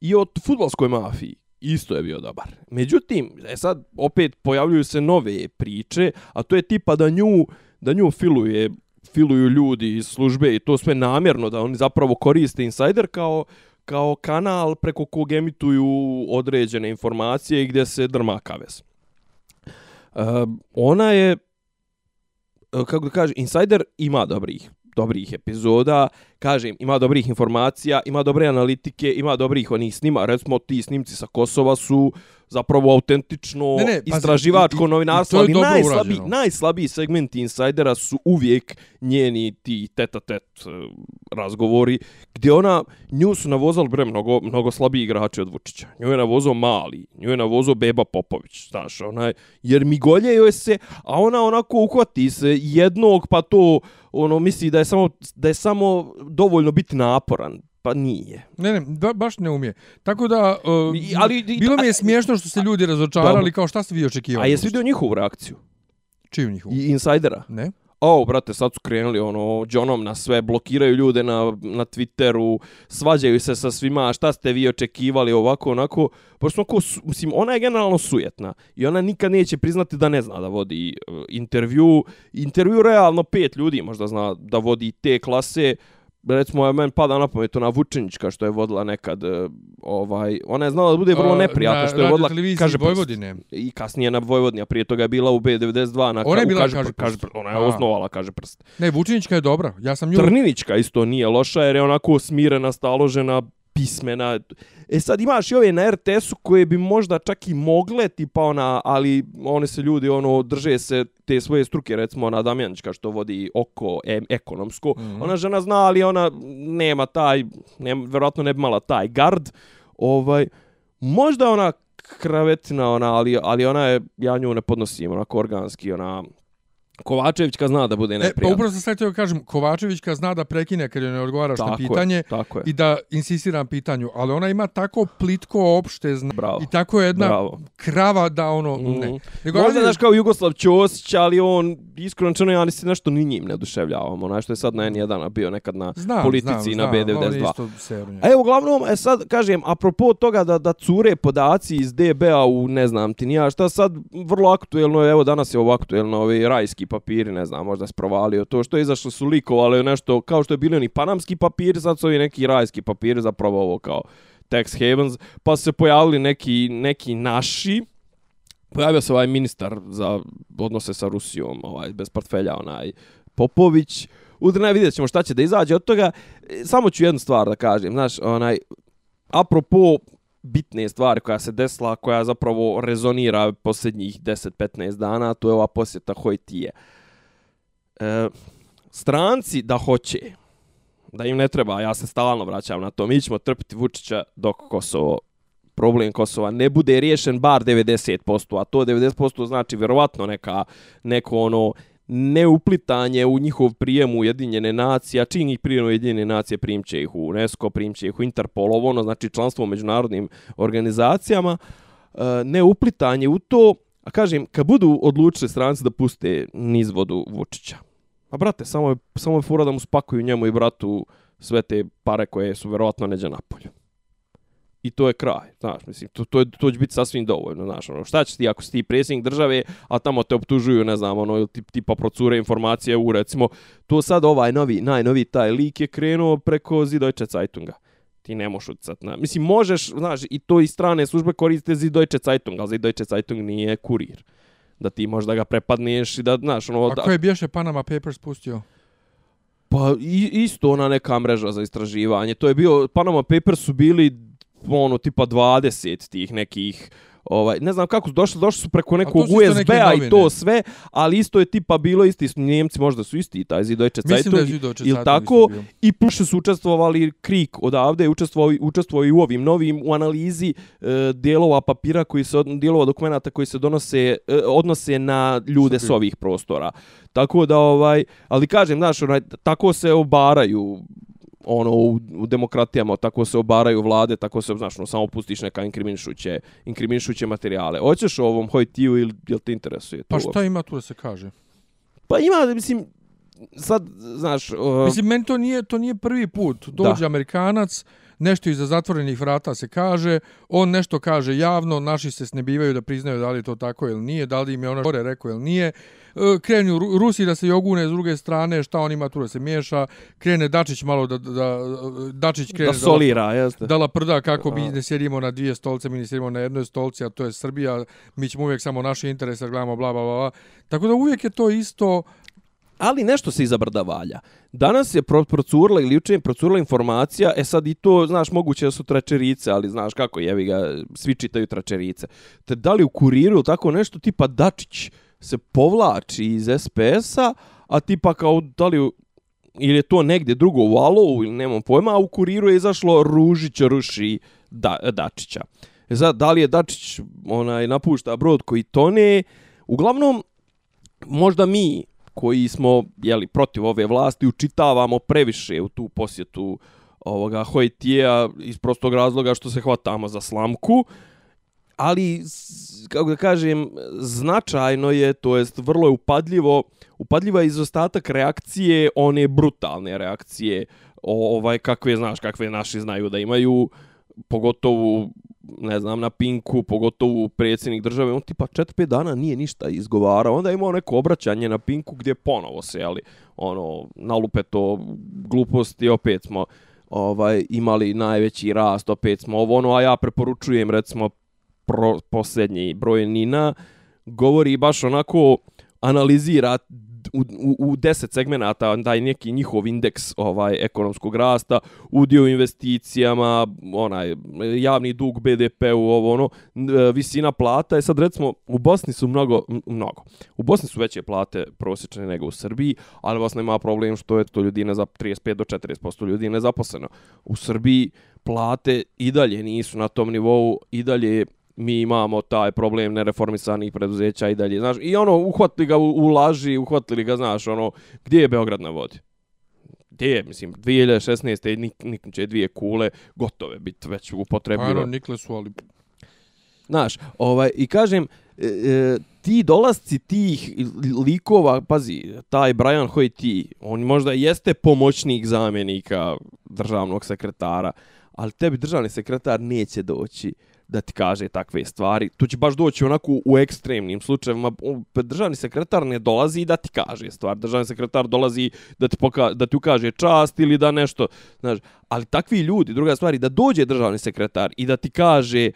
Speaker 3: I o futbolskoj mafiji isto je bio dobar. Međutim, e sad opet pojavljuju se nove priče, a to je tipa da nju, da nju filuje filuju ljudi iz službe i to sve namjerno da oni zapravo koriste Insider kao kao kanal preko kog emituju određene informacije i gdje se drma kavez. Uh, ona je, e, kako da kažem, Insider ima dobrih dobrih epizoda, kažem, ima dobrih informacija, ima dobre analitike, ima dobrih onih snima, recimo ti snimci sa Kosova su zapravo autentično
Speaker 1: Ne, ne,
Speaker 3: istraživačko
Speaker 1: i-
Speaker 3: novinarstvo, ali najslabiji, najslabiji segmenti Insidera su uvijek njeni ti teta-tet e, razgovori, gdje ona, nju su navozali bre mnogo, mnogo slabiji igrači od Vučića. Nju je navozao Mali, nju je navozao Beba Popović, znaš, ona je, jer migolje joj se, a ona onako uhvati se jednog, pa to, ono, misli da je samo, da je samo dovoljno biti naporan, pa nije.
Speaker 1: Ne, ne, ba, baš ne umije. Tako da, uh,
Speaker 3: I- ali- i-
Speaker 1: bilo mi je smiješno što se ljudi razočarali,
Speaker 3: Dobro.
Speaker 1: kao šta ste vi očekivali?
Speaker 3: A jesi vidio njihovu reakciju?
Speaker 1: Čiju njihovu?
Speaker 3: I Insidera?
Speaker 1: Ne?
Speaker 3: O, brate, sad su krenuli ono, džonom na sve, blokiraju ljude na, na Twitteru, svađaju se sa svima, šta ste vi očekivali, ovako, onako. Pošto su- mislim, ona je generalno sujetna i ona nikad neće priznati da ne zna da vodi uh, intervju. Intervju realno pet ljudi možda zna da vodi te klase. Recimo, meni pada na pamet ona Vučinićka što je vodila nekad, uh, ovaj, ona je znala da bude vrlo neprijatno što je vodila, kaže.
Speaker 1: Vojvodine.
Speaker 3: I kasnije na Vojvodini, a prije toga je bila u B92 na
Speaker 1: Ona je bila
Speaker 3: kaže,
Speaker 1: Kaže
Speaker 3: prst. kaže
Speaker 1: prst.
Speaker 3: prst. Ona je
Speaker 1: A.
Speaker 3: osnovala kaže prst.
Speaker 1: Ne, Vučinićka je dobra. Ja sam nju...
Speaker 3: Trninićka isto nije loša jer je onako smirena, staložena, pismena. E sad imaš i ove na RTS-u koje bi možda čak i mogle, tipa ona, ali one se ljudi ono drže se te svoje struke, recimo ona Damjanićka što vodi oko em, ekonomsko. Mm. -hmm. Ona žena zna, ali ona nema taj, nema, verovatno ne bi mala taj gard. Ovaj, možda ona kravetina, ona, ali, ali ona je, ja nju ne podnosim, onako organski, ona, Kovačevićka zna da bude
Speaker 1: E, pa upravo sam sad kažem, Kovačevićka zna da prekine kad joj ne odgovaraš na
Speaker 3: Tako je,
Speaker 1: pitanje
Speaker 3: tako je.
Speaker 1: i da insistira na pitanju, ali ona ima tako plitko opšte zna
Speaker 3: Bravo.
Speaker 1: i tako je jedna
Speaker 3: Bravo.
Speaker 1: krava da ono,
Speaker 3: Mhm.
Speaker 1: ne. Nego,
Speaker 3: Možda, znaš, kao Jugoslav Ćosić, ali on, iskreno rečeno, ja ni se nešto ni njim ne oduševljavam. Onaj što je sad na N1 a bio nekad na
Speaker 1: znam,
Speaker 3: politici
Speaker 1: znam,
Speaker 3: i na
Speaker 1: znam, on
Speaker 3: B92.
Speaker 1: isto seruje.
Speaker 3: A evo, uglavnom, e sad, kažem, apropo toga da, da cure podaci iz DB-a u, ne znam ti nija, šta sad vrlo aktuelno je, evo danas je ovo aktuelno, ovi rajski papiri, ne znam, možda se provalio to, što je izašlo su likovali nešto, kao što je bili oni panamski papiri, sad su ovi neki rajski papiri, zapravo ovo kao tax havens, pa su se pojavili neki, neki naši, Pojavio se ovaj ministar za odnose sa Rusijom, ovaj bez portfelja, onaj Popović. Udrna vidjet ćemo šta će da izađe od toga. E, samo ću jednu stvar da kažem. Znaš, onaj, apropo bitne stvari koja se desila, koja zapravo rezonira posljednjih 10-15 dana, to je ova posjeta Hojtije. E, stranci da hoće, da im ne treba, ja se stalno vraćam na to, mi ćemo trpiti Vučića dok Kosovo problem Kosova ne bude riješen bar 90%, a to 90% znači vjerovatno neka, neko ono neuplitanje u njihov prijem u Ujedinjene nacije, a čim ih prijem u Ujedinjene nacije primće ih u UNESCO, primće ih u Interpol, ono znači članstvo u međunarodnim organizacijama, e, neuplitanje u to, a kažem, kad budu odlučili stranci da puste niz vodu Vučića, a brate, samo je, samo je fura da mu spakuju njemu i bratu sve te pare koje su verovatno neđe napolju i to je kraj, znaš, mislim, to, to, to će biti sasvim dovoljno, znaš, ono, šta će ti ako si ti predsjednik države, a tamo te optužuju, ne znam, ono, ili tip, tipa procure informacije u, recimo, to sad ovaj novi, najnovi taj lik je krenuo preko Zidojče Zeitunga. Ti ne možeš utjecat na... Mislim, možeš, znaš, i to i strane službe koriste Zidojče Zeitung, ali Zidojče Zeitung nije kurir. Da ti možda ga prepadneš i da, znaš, ono...
Speaker 1: A ko je bješe Panama Papers pustio?
Speaker 3: Pa isto ona neka mreža za istraživanje. To je bio, Panama Papers su bili ono tipa 20 tih nekih ovaj ne znam kako su došli došli su preko nekog USB-a i to sve ali isto je tipa bilo isti su Njemci možda su isti taj Zidoiče Zeitung ili tako? i plus su učestvovali Krik odavde učestvovao učestvovao i u ovim novim u analizi e, dijelova papira koji se dijelova dokumenata koji se donose e, odnose na ljude s ovih prostora. Tako da ovaj ali kažem znaš onaj tako se obaraju ono u, u demokratijama tako se obaraju vlade, tako se znaš, no, samo pustiš neka inkriminišuće, inkriminišuće materijale. Hoćeš o ovom Hojtiju ili jel te interesuje to?
Speaker 1: Pa šta ima tu da se kaže?
Speaker 3: Pa ima, mislim, sad, znaš... Uh...
Speaker 1: Mislim, meni to nije, to nije prvi put. Dođe da. Amerikanac, nešto iza zatvorenih vrata se kaže, on nešto kaže javno, naši se snebivaju da priznaju da li je to tako ili nije, da li im je ono gore rekao ili nije. E, krenu Rusi da se jogune s druge strane, šta on ima tu da se miješa, krene Dačić malo da, da Dačić krene
Speaker 3: da solira,
Speaker 1: da,
Speaker 3: jeste.
Speaker 1: Da la prda kako mi ne sjedimo na dvije stolce, mi ne sjedimo na jednoj stolci, a to je Srbija, mi ćemo uvijek samo naše interese gledamo, bla, bla, bla. Tako da uvijek je to isto,
Speaker 3: ali nešto se izabrda valja. Danas je procurla ili juče je procurla informacija, e sad i to, znaš, moguće da su tračerice, ali znaš kako je, ga, svi čitaju tračerice. Te da li u kuriru tako nešto tipa Dačić se povlači iz SPS-a, a tipa kao da li ili je to negdje drugo u Alovu ili nemam pojma, a u kuriru je izašlo Ružić ruši da, Dačića. E sad, da li je Dačić onaj, napušta brod koji tone, uglavnom, možda mi koji smo jeli, protiv ove vlasti učitavamo previše u tu posjetu ovoga Hojtija iz prostog razloga što se hvatamo za slamku, ali kako da kažem značajno je to jest vrlo je upadljivo upadljiva izostatak reakcije one brutalne reakcije ovaj kakve znaš kakve naši znaju da imaju pogotovo ne znam, na Pinku, pogotovo predsjednik države, on tipa 4-5 dana nije ništa izgovarao, onda je imao neko obraćanje na Pinku gdje ponovo se, ali ono, nalupe to gluposti, opet smo ovaj imali najveći rast, opet smo ovo, ono, a ja preporučujem, recimo, pro, posljednji broj Nina, govori baš onako, analizira u, u, u deset segmenata taj neki njihov indeks ovaj ekonomskog rasta, udio u investicijama, onaj javni dug BDP u ovo ono, e, visina plata. je sad recimo u Bosni su mnogo mnogo. U Bosni su veće plate prosječne nego u Srbiji, ali Bosna ima problem što je to ljudi ne za 35 do 40% ljudi nezaposleno. U Srbiji plate i dalje nisu na tom nivou, i dalje mi imamo taj problem nereformisanih preduzeća i dalje, znaš, i ono, uhvatili ga u, u laži, uhvatili ga, znaš, ono, gdje je Beograd na vodi? Gdje je, mislim, 2016. Nik, nik, će dvije kule gotove biti već upotrebljivo.
Speaker 1: Ano, nikle su, ali...
Speaker 3: Znaš, ovaj, i kažem, e, e, ti dolasci tih likova, pazi, taj Brian Hoyti, on možda jeste pomoćnik zamjenika državnog sekretara, ali tebi državni sekretar neće doći da ti kaže takve stvari. Tu će baš doći onako u ekstremnim slučajevima. Pa državni sekretar ne dolazi da ti kaže stvar. Državni sekretar dolazi da ti, poka da ti ukaže čast ili da nešto. Znaš, ali takvi ljudi, druga stvar, da dođe državni sekretar i da ti kaže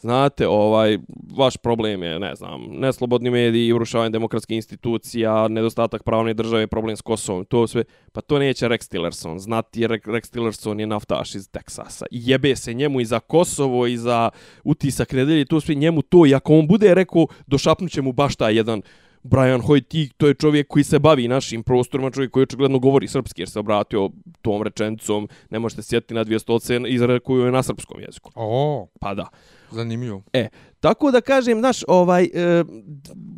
Speaker 3: znate, ovaj, vaš problem je, ne znam, neslobodni mediji, urušavanje demokratskih institucija, nedostatak pravne države, problem s Kosovom, to sve, pa to neće Rex Tillerson znati, jer Rex Tillerson je naftaš iz Teksasa. I jebe se njemu i za Kosovo i za utisak nedelje, to sve njemu to, i ako on bude rekao, došapnut mu baš taj jedan Brian Hojtik, to je čovjek koji se bavi našim prostorima, čovjek koji očigledno govori srpski, jer se obratio tom rečencom, ne možete sjetiti na dvije stolce, izrekuju je na srpskom jeziku.
Speaker 1: O,
Speaker 3: Pa da.
Speaker 1: Zanimljivo.
Speaker 3: E, tako da kažem, znaš, ovaj, e,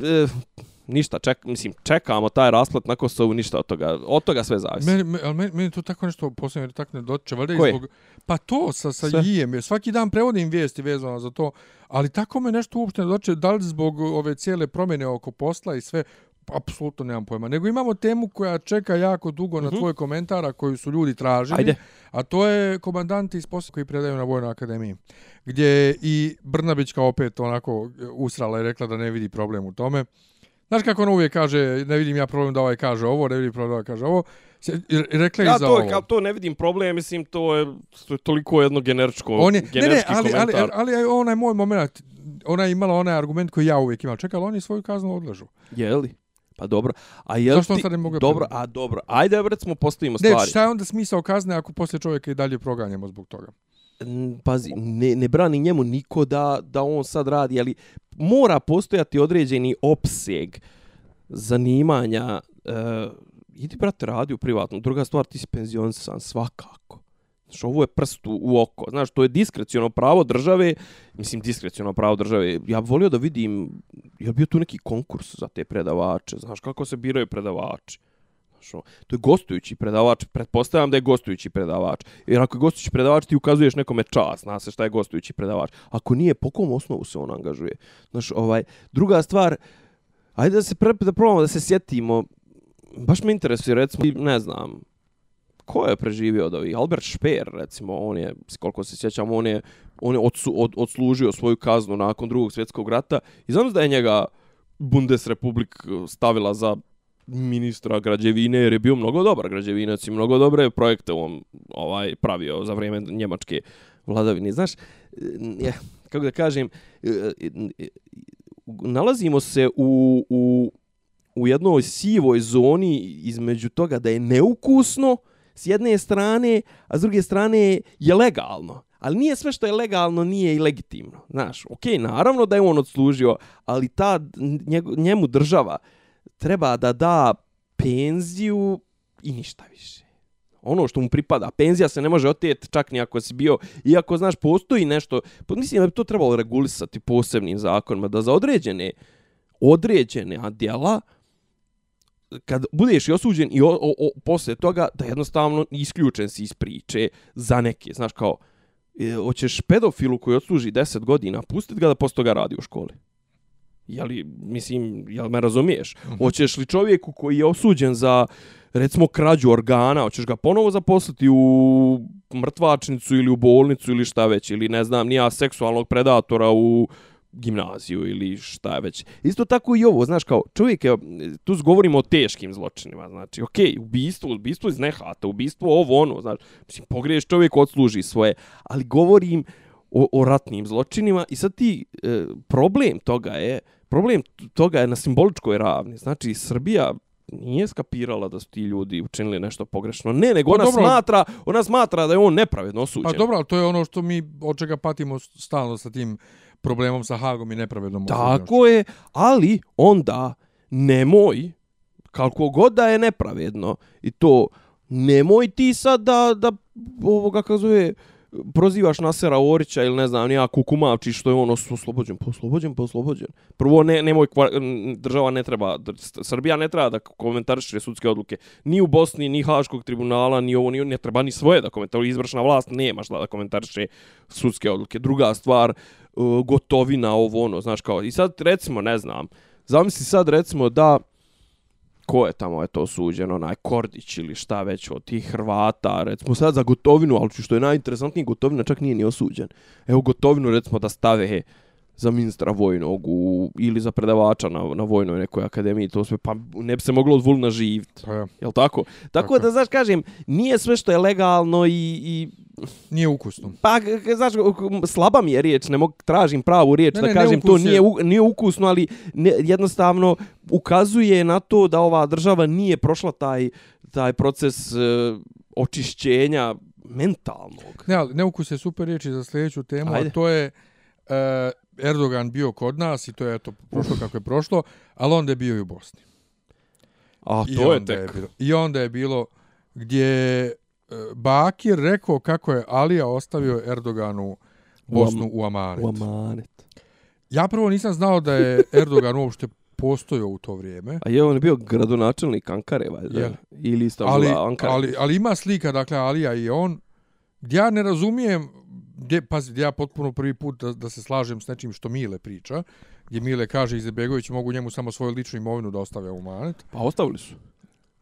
Speaker 3: e, ništa, ček, mislim, čekamo taj rasplet na Kosovu, ništa od toga, od toga sve zavisi.
Speaker 1: Meni, me, ali meni, meni to tako nešto posljedno jer tako ne dotiče. Valjda i
Speaker 3: Koje?
Speaker 1: zbog, pa to sa, sa
Speaker 3: Sve?
Speaker 1: jer Svaki dan prevodim vijesti vezano za to. Ali tako me nešto uopšte ne dotiče. Da li zbog ove cijele promjene oko posla i sve, apsolutno nemam pojma. Nego imamo temu koja čeka jako dugo na tvoj komentara koju su ljudi tražili.
Speaker 3: Mhm. Ajde.
Speaker 1: A to je komandanti iz posla koji predaju na Vojnoj akademiji. Gdje je i Brnabićka opet onako usrala i rekla da ne vidi problem u tome. Znaš kako ona uvijek kaže, ne vidim ja problem da ovaj kaže ovo, ne vidim problem da ovaj kaže ovo. Se- Rekla je
Speaker 3: Ja
Speaker 1: za
Speaker 3: to,
Speaker 1: ovo.
Speaker 3: kao to ne vidim problem, mislim, to je, to je toliko jedno generičko,
Speaker 1: On je, ne, ne, ali, ali,
Speaker 3: komentar.
Speaker 1: ali, ali onaj moj moment, ona je imala onaj argument koji ja uvijek imam. Čekaj, ali oni svoju kaznu odlažu.
Speaker 3: Je li? Pa dobro. A je
Speaker 1: Zašto
Speaker 3: ti...
Speaker 1: sad ne mogu
Speaker 3: Dobro, a dobro. Ajde, recimo, postavimo
Speaker 1: Ne,
Speaker 3: stvari.
Speaker 1: šta je onda smisao kazne ako poslije čovjeka i dalje proganjamo zbog toga?
Speaker 3: Pazi, ne, ne brani njemu niko da, da on sad radi, ali mora postojati određeni opseg zanimanja. E, idi, brate, radi u privatnom. Druga stvar, ti si penzionisan svakako. Znaš, ovo je prst u, u oko. Znaš, to je diskreciono pravo države, mislim, diskreciono pravo države. Ja bih volio da vidim, je li bio tu neki konkurs za te predavače? Znaš, kako se biraju predavači? Znaš, ono, to je gostujući predavač, pretpostavljam da je gostujući predavač. Jer ako je gostujući predavač, ti ukazuješ nekome čas, zna se šta je gostujući predavač. Ako nije, po kom osnovu se on angažuje? Znaš, ovaj, druga stvar, ajde da se pre, da probamo da se sjetimo, baš me interesuje, recimo, ne znam, ko je preživio od ovih? Albert Speer, recimo, on je, koliko se sjećam, on je, on je odsu, od, odslužio svoju kaznu nakon drugog svjetskog rata i znam da je njega Bundesrepublik stavila za ministra građevine jer je bio mnogo dobar građevinac i mnogo dobre projekte on ovaj pravio za vrijeme njemačke vladavine. Znaš, je, kako da kažem, nalazimo se u, u, u jednoj sivoj zoni između toga da je neukusno s jedne strane, a s druge strane je legalno. Ali nije sve što je legalno, nije i legitimno. Znaš, okej, naravno da je on odslužio, ali ta njemu država treba da da penziju i ništa više. Ono što mu pripada. Penzija se ne može oteti čak ni ako si bio, iako, znaš, postoji nešto, pa mislim da bi to trebalo regulisati posebnim zakonima, da za određene, određene djela, kad budeš i osuđen i o, o, o, posle toga, da jednostavno isključen si iz priče za neke, znaš, kao, e, hoćeš pedofilu koji odsluži 10 godina, pustiti ga da posle toga radi u školi. Jeli, mislim, jel me razumiješ? Hoćeš li čovjeku koji je osuđen za, recimo, krađu organa, hoćeš ga ponovo zaposliti u mrtvačnicu ili u bolnicu ili šta već, ili ne znam, nija seksualnog predatora u gimnaziju ili šta već. Isto tako i ovo, znaš, kao čovjek je, tu govorimo o teškim zločinima, znači, okej, okay, ubistvo, ubistvo iz nehata, ubistvo ovo ono, znači, mislim, pogriješ čovjek, odsluži svoje, ali govorim o, o ratnim zločinima i sad ti, e, problem toga je, problem toga je na simboličkoj ravni, znači, Srbija nije skapirala da su ti ljudi učinili nešto pogrešno. Ne, nego
Speaker 1: Pa
Speaker 3: ona
Speaker 1: dobro.
Speaker 3: smatra, ona smatra da je on nepravedno osuđen.
Speaker 1: Pa dobro, ali to je ono što mi od čega patimo stalno sa tim problemom sa Hagom i nepravednom.
Speaker 3: Tako je, ali onda nemoj, kako god da je nepravedno, i to nemoj ti sad da, da ovoga kako zove, prozivaš Nasera Orića ili ne znam, nija Kukumavči što je ono oslobođen, poslobođen, poslobođen. Prvo, ne, nemoj, država ne treba, Srbija ne treba da komentariše sudske odluke. Ni u Bosni, ni Haškog tribunala, ni ovo, ni ne treba ni svoje da komentariše. Izvršna vlast nema šta da komentariše sudske odluke. Druga stvar, uh, E, gotovina, ovo ono, znaš kao. I sad recimo, ne znam, zamisli sad recimo da ko je tamo eto osuđen, onaj Kordić ili šta već od tih Hrvata, recimo sad za gotovinu, ali što je najinteresantnije, gotovina čak nije ni osuđen. Evo gotovinu recimo da stave he, za ministra vojnog u, ili za predavača na, na vojnoj nekoj akademiji, to sve, pa ne bi se moglo od Vulna živjeti.
Speaker 1: Pa ja.
Speaker 3: Jel tako? Tako,
Speaker 1: Tako.
Speaker 3: da, znaš, kažem, nije sve što je legalno i, i
Speaker 1: Nije ukusno.
Speaker 3: Pa, znaš, slaba mi je riječ, ne mogu, tražim pravu riječ
Speaker 1: Ne,
Speaker 3: da
Speaker 1: ne,
Speaker 3: kažem, to
Speaker 1: neukus je-
Speaker 3: nije, u- nije ukusno, ali ne, jednostavno ukazuje na to da ova država nije prošla taj, taj proces e, očišćenja mentalnog.
Speaker 1: Ne, ali neukus je super riječi za sljedeću temu,
Speaker 3: Ajde.
Speaker 1: a to je e, Erdogan bio kod nas i to je eto prošlo kako je prošlo, ali onda je bio i u Bosni.
Speaker 3: A
Speaker 1: I
Speaker 3: to je tek.
Speaker 1: bilo, I onda je bilo gdje je e, Bakir rekao kako je Alija ostavio Erdoganu Bosnu u Amanet.
Speaker 3: U amanet.
Speaker 1: Ja prvo nisam znao da je Erdogan uopšte postojao u to vrijeme.
Speaker 3: A je on bio gradonačelnik Ankare, valjda?
Speaker 1: Jel.
Speaker 3: Ili Istanbula,
Speaker 1: Ali,
Speaker 3: Ankara.
Speaker 1: ali, ali ima slika, dakle, Alija i on, gdje ja ne razumijem, gdje, pazi, gdje ja potpuno prvi put da, da se slažem s nečim što Mile priča, gdje Mile kaže Izebegović mogu njemu samo svoju ličnu imovinu da ostave u manet.
Speaker 3: Pa ostavili su.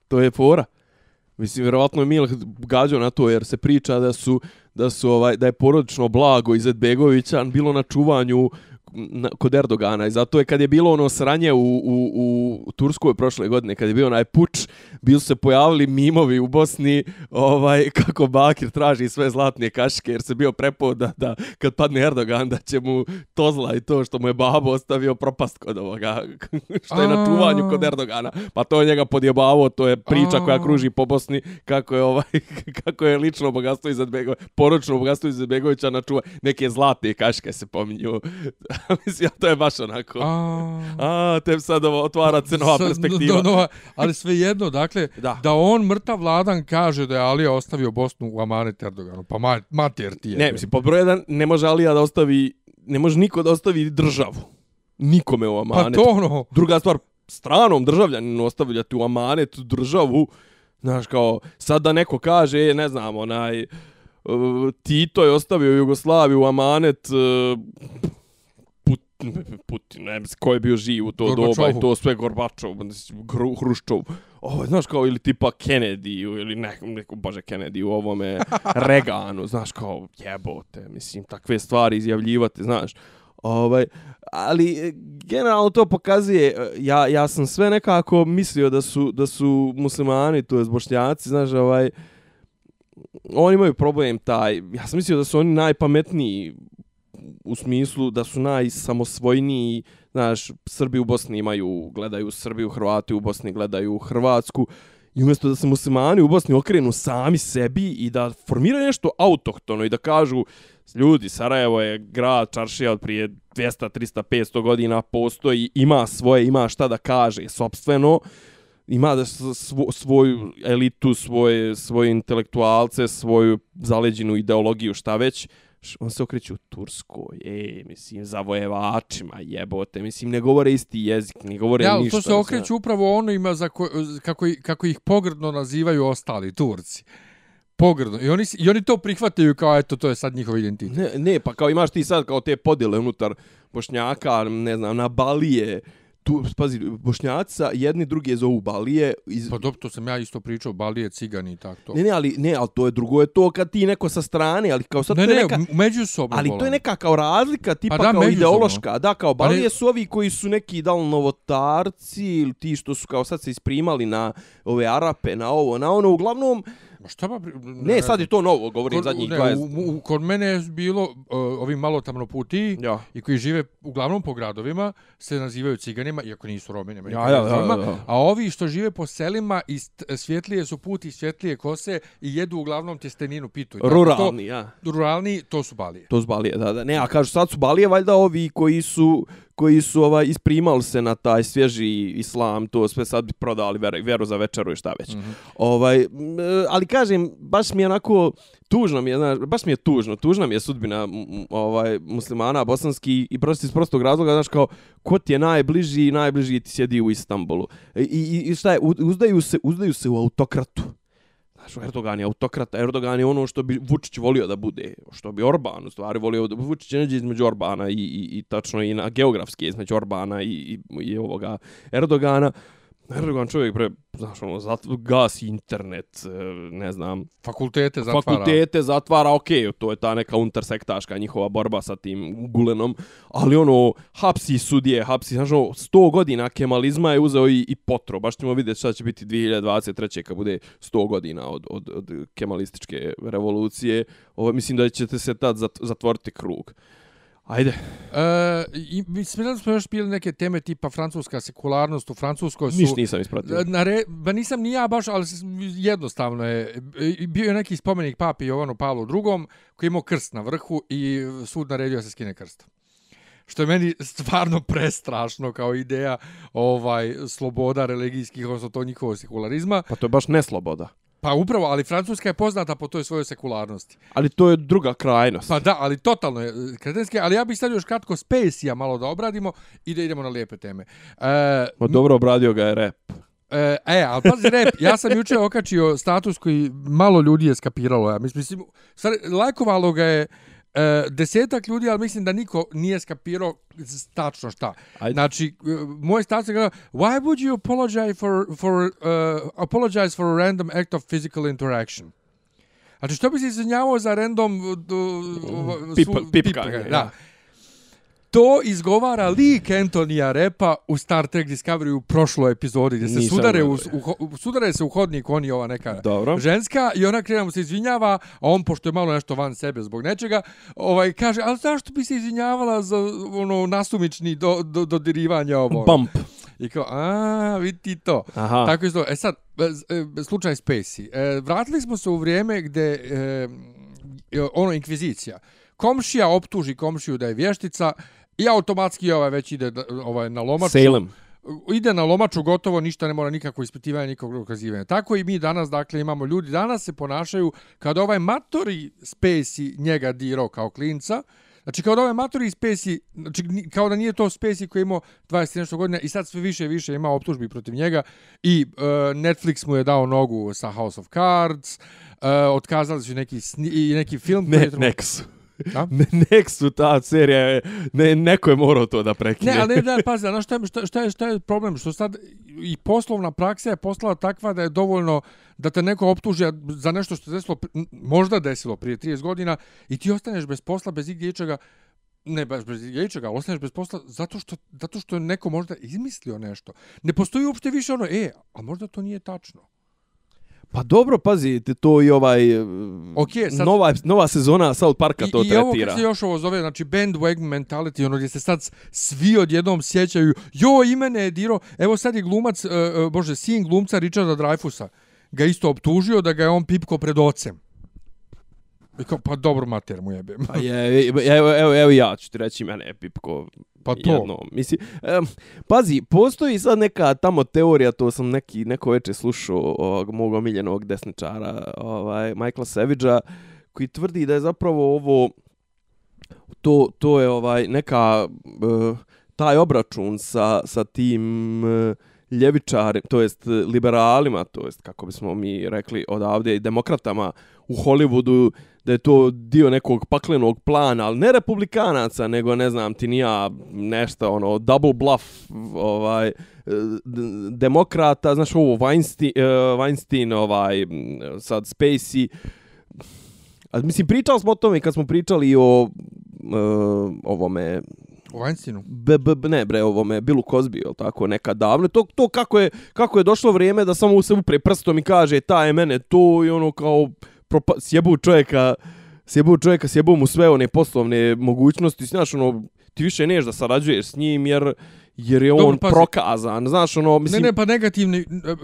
Speaker 3: To je fora. Mislim, vjerovatno je Mile gađao na to, jer se priča da su, da su ovaj, da je porodično blago Izetbegovića bilo na čuvanju kod Erdogana i zato je kad je bilo ono sranje u, u, u Turskoj prošle godine, kad je bio onaj puč, bil su se pojavili mimovi u Bosni ovaj, kako Bakir traži sve zlatne kaške jer se bio prepao da, da kad padne Erdogan da će mu tozla i to što mu je babo ostavio propast kod ovoga što je na čuvanju kod Erdogana. Pa to je njega podjebavo, to je priča koja kruži po Bosni kako je ovaj kako je lično bogatstvo iz Begovića, poročno bogatstvo iz Begovića na čuva neke zlatne kaške se pominju. Mislim, to je baš onako.
Speaker 1: A,
Speaker 3: A, te sad ovo otvara se nova
Speaker 1: sad,
Speaker 3: perspektiva.
Speaker 1: do- nova, ali svejedno, dakle,
Speaker 3: Da.
Speaker 1: da on mrtav vladan kaže da je Alija ostavio Bosnu u Amanet Erdoganu. Pa ma, mater ti je.
Speaker 3: Ne, mislim, pod broj jedan, ne može Alija da ostavi, ne može niko da ostavi državu. Nikome u
Speaker 1: pa
Speaker 3: amanet.
Speaker 1: to ono,
Speaker 3: Druga stvar, stranom državljaninu ostavljati u amanet državu, znaš, kao, sad da neko kaže, e, ne znam, onaj, e, Tito je ostavio Jugoslaviju u amanet, e, Putin, ne znam ko je bio živ u to doba
Speaker 1: Gorbačovu.
Speaker 3: i to sve Gorbačov, Gru, Hruščov. Ovo, znaš kao, ili tipa Kennedy, ili neko, neko bože Kennedy u ovome Reganu, znaš kao, jebote, mislim, takve stvari izjavljivati, znaš. Ovaj, ali e, generalno to pokazuje, e, ja, ja sam sve nekako mislio da su, da su muslimani, to je bošnjaci, znaš, ovaj, oni imaju problem taj, ja sam mislio da su oni najpametniji u smislu da su najsamosvojniji, znaš, Srbi u Bosni imaju, gledaju Srbiju, Hrvati u Bosni gledaju Hrvatsku, i umjesto da se muslimani u Bosni okrenu sami sebi i da formiraju nešto autohtono i da kažu, ljudi, Sarajevo je grad, čaršija od prije 200, 300, 500 godina postoji, ima svoje, ima šta da kaže, sobstveno, ima da svo, svoju elitu, svoje, svoje intelektualce, svoju zaleđenu ideologiju, šta već, on se okreće u Turskoj, e, mislim, zavojevačima, jebote, mislim, ne govore isti jezik, ne govore
Speaker 1: ja,
Speaker 3: ništa.
Speaker 1: to se okreću upravo onima za ko, kako, kako ih pogrdno nazivaju ostali Turci. Pogrdno. I oni, I oni to prihvataju kao, eto, to je sad njihov identitet.
Speaker 3: Ne, ne, pa kao imaš ti sad kao te podjele unutar Bošnjaka, ne znam, na Balije, tu, pazi, Bošnjaca jedni drugi zovu Balije. Iz...
Speaker 1: Pa dobro, to sam ja isto pričao, Balije, Cigani i tako to.
Speaker 3: Ne, ne, ali, ne, ali to je drugo je to kad ti neko sa strane, ali kao sad
Speaker 1: ne,
Speaker 3: to je
Speaker 1: ne,
Speaker 3: neka...
Speaker 1: m- međusobno.
Speaker 3: Ali to je neka kao razlika, tipa
Speaker 1: Pa da,
Speaker 3: kao
Speaker 1: međusobno.
Speaker 3: ideološka. Da, kao
Speaker 1: Pa ne-
Speaker 3: Balije su ovi koji su neki da li novotarci ili ti što su kao sad se isprimali na ove Arape, na ovo, na ono. Uglavnom,
Speaker 1: Ma šta pa... pri-
Speaker 3: ne, sad je to novo, govorim
Speaker 1: Kod,
Speaker 3: zadnjih
Speaker 1: ne,
Speaker 3: 20.
Speaker 1: u, u, kod mene je bilo uh, ovi malo tamnoputi
Speaker 3: Ja.
Speaker 1: i koji žive uglavnom po gradovima se nazivaju ciganima, iako nisu romi, nema
Speaker 3: Ja, ja,
Speaker 1: njima.
Speaker 3: da, da.
Speaker 1: A ovi što žive po selima i svjetlije su puti, svjetlije kose i jedu uglavnom tjesteninu pitu.
Speaker 3: Ruralni, ja.
Speaker 1: To, ruralni, to su balije.
Speaker 3: To su balije, da, da. Ne, a kažu sad su balije valjda ovi koji su koji su ovaj isprimali se na taj svježi islam, to sve sad bi prodali veru, veru za večeru i šta već. Mm -hmm. Ovaj, e, ali kažem, baš mi je onako tužno mi je, znaš, baš mi je tužno, tužna mi je sudbina ovaj muslimana bosanski i prosto iz prostog razloga, znaš kao ko ti je najbliži, najbliži ti sjedi u Istanbulu. I, i, i šta je, uzdaju se, uzdaju se u autokratu. Znaš, Erdogan je autokrat, Erdogan je ono što bi Vučić volio da bude, što bi Orban u stvari volio da Vučić je neđe između Orbana i, i, i tačno i na geografski između Orbana i, i, i ovoga Erdogana. Neredovan čovjek, bre, znaš, ono, zat, gas internet, e, ne znam,
Speaker 1: Fakultete zatvara.
Speaker 3: fakultete zatvara, okej, to je ta neka untersektaška njihova borba sa tim gulenom, ali ono, hapsi sudije, hapsi, znaš, ono, 100 godina kemalizma je uzeo i, i potro, baš ćemo vidjeti šta će biti 2023. kad bude 100 godina od, od, od kemalističke revolucije, Ovo, mislim da ćete se tad zat, zatvoriti krug. Ajde.
Speaker 1: E, i, mislim da smo još bili neke teme tipa francuska sekularnost u Francuskoj su...
Speaker 3: Ništa nisam ispratio.
Speaker 1: Na re, ba nisam ni ja baš, ali jednostavno je. Bio je neki spomenik papi Jovanu Pavlu II. koji je imao krst na vrhu i sud naredio se skine krst. Što je meni stvarno prestrašno kao ideja ovaj sloboda religijskih, odnosno to njihovo sekularizma.
Speaker 3: Pa to je baš nesloboda.
Speaker 1: Pa upravo, ali Francuska je poznata po toj svojoj sekularnosti.
Speaker 3: Ali to je druga krajnost.
Speaker 1: Pa da, ali totalno je e, kretenski, ali ja bih sad još kratko Spacey-a malo da obradimo i da idemo na lijepe teme. E,
Speaker 3: Ma dobro obradio ga je rep.
Speaker 1: E, e, ali pazi rep, ja sam juče okačio status koji malo ljudi je skapiralo. Ja mislim, mislim lajkovalo ga je e, desetak ljudi, ali mislim da niko nije skapirao tačno šta.
Speaker 3: Ajde.
Speaker 1: Znači, e, moj status je gledao, why would you apologize for, for, uh, apologize for a random act of physical interaction? Znači, što bi se izvinjavao za random... Uh, uh,
Speaker 3: Pipa-
Speaker 1: su-
Speaker 3: pipkanje,
Speaker 1: pipkanje,
Speaker 3: ja.
Speaker 1: To izgovara lik Antonija Repa u Star Trek Discovery u prošloj epizodi gdje se
Speaker 3: Nisam
Speaker 1: sudare, u, u, sudare se u hodnik, on i ova neka
Speaker 3: Dobro.
Speaker 1: ženska i ona krene mu se izvinjava, a on pošto je malo nešto van sebe zbog nečega, ovaj kaže, ali zašto bi se izvinjavala za ono nasumični do, do, dodirivanja ovo?
Speaker 3: Bump.
Speaker 1: I kao, a, vidi to.
Speaker 3: Aha.
Speaker 1: Tako isto. E sad, e, slučaj Spacey. E, vratili smo se u vrijeme gde, e, e, ono, inkvizicija. Komšija optuži komšiju da je vještica i automatski ovaj već ide ovaj, na lomaču.
Speaker 3: Salem.
Speaker 1: Ide na lomaču, gotovo ništa ne mora nikako ispitivanje, nikakvog dokazivanja. Tako i mi danas, dakle, imamo ljudi, danas se ponašaju kada ovaj matori Spacey njega dirao kao klinca, Znači, kao da ovaj matori Spacey, znači, kao da nije to Spacey koji je imao 20 i nešto godina i sad sve više i više ima optužbi protiv njega i uh, Netflix mu je dao nogu sa House of Cards, uh, otkazali su neki, sni, neki film. koji
Speaker 3: Ne,
Speaker 1: je trebao-
Speaker 3: Nexu. Ne, Nexu, ta serija je, ne, neko je morao to da prekine.
Speaker 1: Ne, ali ne, da, pazi, znaš šta, je- šta, šta, je, šta je problem? Što sad i poslovna praksa je postala takva da je dovoljno da te neko optuži za nešto što se desilo, možda desilo prije 30 godina i ti ostaneš bez posla, bez igdje ičega, ne baš bez ičega, ostaneš bez posla zato što, zato što je neko možda izmislio nešto. Ne postoji uopšte više ono, e, a možda to nije tačno.
Speaker 3: Pa dobro, pazi, te to i ovaj...
Speaker 1: Okej, sad-
Speaker 3: nova, nova sezona South Parka to
Speaker 1: I, I ovo
Speaker 3: tretira.
Speaker 1: kako se još ovo zove, znači bandwagon mentality, ono gdje se sad svi odjednom sjećaju, jo, i mene je diro, evo sad je glumac, uh, uh, bože, sin glumca Richarda Dreyfusa, ga isto optužio da ga je on pipko pred ocem. I kao, pa dobro mater mu jebem.
Speaker 3: Pa je, evo, evo, evo ja ću ti reći, mene je Pipko
Speaker 1: Pa to.
Speaker 3: jedno. Mislim, um, pazi, postoji sad neka tamo teorija, to sam neki, neko veče slušao ovog mog omiljenog desničara, ovaj, Michaela Savagea, koji tvrdi da je zapravo ovo, to, to je ovaj neka, uh, taj obračun sa, sa tim uh, ljevičari, to jest e, liberalima, to jest kako bismo mi rekli odavde i demokratama u Hollywoodu, da je to dio nekog paklenog plana, ali ne republikanaca, nego ne znam ti ni ja nešto, ono, double bluff, ovaj, e, demokrata, znaš ovo, Weinstein, e, Weinstein ovaj, sad Spacey, A mislim, pričali smo o tome kad smo pričali o uh, ovome
Speaker 1: U Weinsteinu.
Speaker 3: B, b, b, ne bre, ovome Billu Cosby, jel tako, nekad davno. To, to kako, je, kako je došlo vrijeme da samo se upre prstom i kaže ta je mene to i ono kao propa, sjebu čovjeka, sjebu čovjeka, sjebu mu sve one poslovne mogućnosti. Znaš, ono, ti više neš da sarađuješ s njim jer jer je
Speaker 1: Dobro,
Speaker 3: on
Speaker 1: pazi.
Speaker 3: prokazan. Znaš, ono, mislim...
Speaker 1: Ne, ne, pa negativni uh,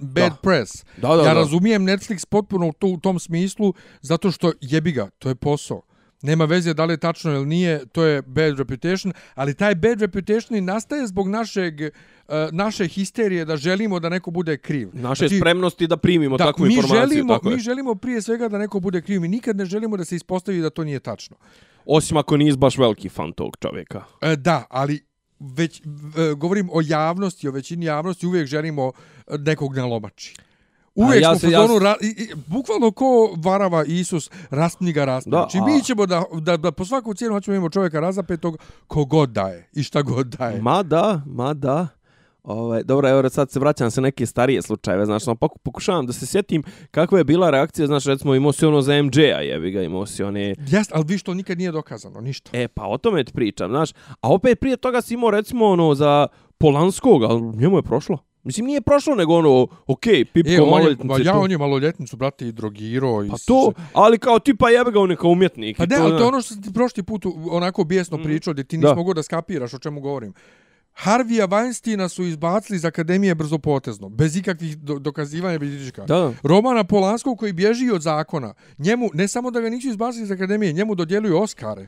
Speaker 1: bad
Speaker 3: Da.
Speaker 1: press.
Speaker 3: Da, da,
Speaker 1: ja
Speaker 3: da.
Speaker 1: razumijem Netflix potpuno to, u tom smislu, zato što jebi ga, to je posao. Nema veze da li je tačno ili nije, to je bad reputation, ali taj bad reputation i nastaje zbog našeg, uh, naše histerije da želimo da neko bude kriv.
Speaker 3: Naše spremnosti da primimo
Speaker 1: da,
Speaker 3: takvu
Speaker 1: mi
Speaker 3: informaciju.
Speaker 1: želimo,
Speaker 3: tako je.
Speaker 1: mi želimo prije svega da neko bude kriv. Mi nikad ne želimo da se ispostavi da to nije tačno.
Speaker 3: Osim ako nisi baš veliki fan tog čovjeka.
Speaker 1: E, da, ali već e, govorim o javnosti, o većini javnosti, uvijek želimo nekog na lomači. Uvijek
Speaker 3: ja
Speaker 1: smo
Speaker 3: ja
Speaker 1: fazonu,
Speaker 3: se-
Speaker 1: ra, i, i, bukvalno ko varava Isus, raspni ga, raspni.
Speaker 3: Da,
Speaker 1: znači,
Speaker 3: a-
Speaker 1: mi ćemo da, da, da po svaku cijenu hoćemo imamo čovjeka razapetog kogod daje i šta god daje.
Speaker 3: Ma da, ma da. Ovaj, dobro, evo sad se vraćam se neke starije slučajeve, znači, no, pokušavam da se sjetim kakva je bila reakcija, znači, recimo, imao si ono za MJ-a, jebi ga, imao si one...
Speaker 1: Jas, ali vi što nikad nije dokazano, ništa.
Speaker 3: E, pa o tome ti pričam, znaš, a opet prije toga si imao, recimo, ono, za Polanskog, ali njemu je prošlo. Mislim, nije prošlo, nego ono, okej, okay, Pipko e, maloljetnice.
Speaker 1: Ja, on je maloljetnicu, brate, i drogiro. I
Speaker 3: pa to, ali kao tipa jebe ga on je kao umjetnik.
Speaker 1: Pa ne, ali to je ono što ti prošli put onako bijesno mm. pričao, gdje ti nisi mogao da skapiraš o čemu govorim. Harvija Weinsteina su izbacili iz Akademije brzopotezno, bez ikakvih do dokazivanja bidička.
Speaker 3: Da.
Speaker 1: Romana Polanskog koji bježi od zakona, njemu, ne samo da ga nisu izbacili iz Akademije, njemu dodjeluju Oscare.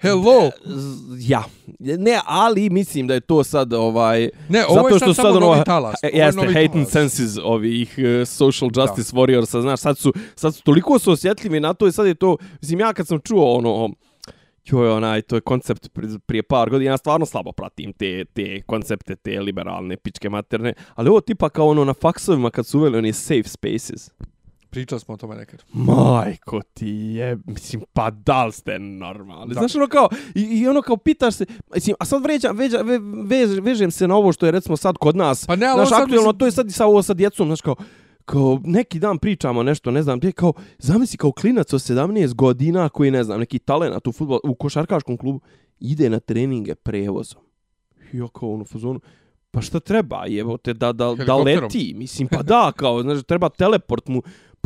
Speaker 1: Hello.
Speaker 3: Ja. Ne, ali mislim da je to sad ovaj
Speaker 1: ne, ovo zato što je sad, sad ono talas.
Speaker 3: Jeste hate and senses ovih uh, social justice da. warriors, znaš, sad su sad su toliko su osjetljivi na to i sad je to, mislim ja kad sam čuo ono joj, onaj, to je koncept prije par godina, ja stvarno slabo pratim te, te koncepte, te liberalne pičke materne, ali ovo tipa kao ono na faksovima kad su uveli oni safe spaces.
Speaker 1: Pričali smo o tome nekad.
Speaker 3: Majko ti je, mislim, pa da li ste normalni? Znaš, ono kao, i, i ono kao pitaš se, mislim, a sad vređam, veđa, ve, vež, vežem se na ovo što je recimo sad kod nas.
Speaker 1: Pa ne, ali znaš,
Speaker 3: aktualno, mislim... to je sad i sa ovo sa djecom, znaš kao, kao neki dan pričamo nešto, ne znam, gdje kao, zamisli kao klinac od 17 godina koji, ne znam, neki talent u, futbol, u košarkaškom klubu, ide na treninge prevozom. I ja kao ono fazonu, pa šta treba, jevo te, da, da, da leti, mislim, pa da, kao, znaš, treba teleport mu,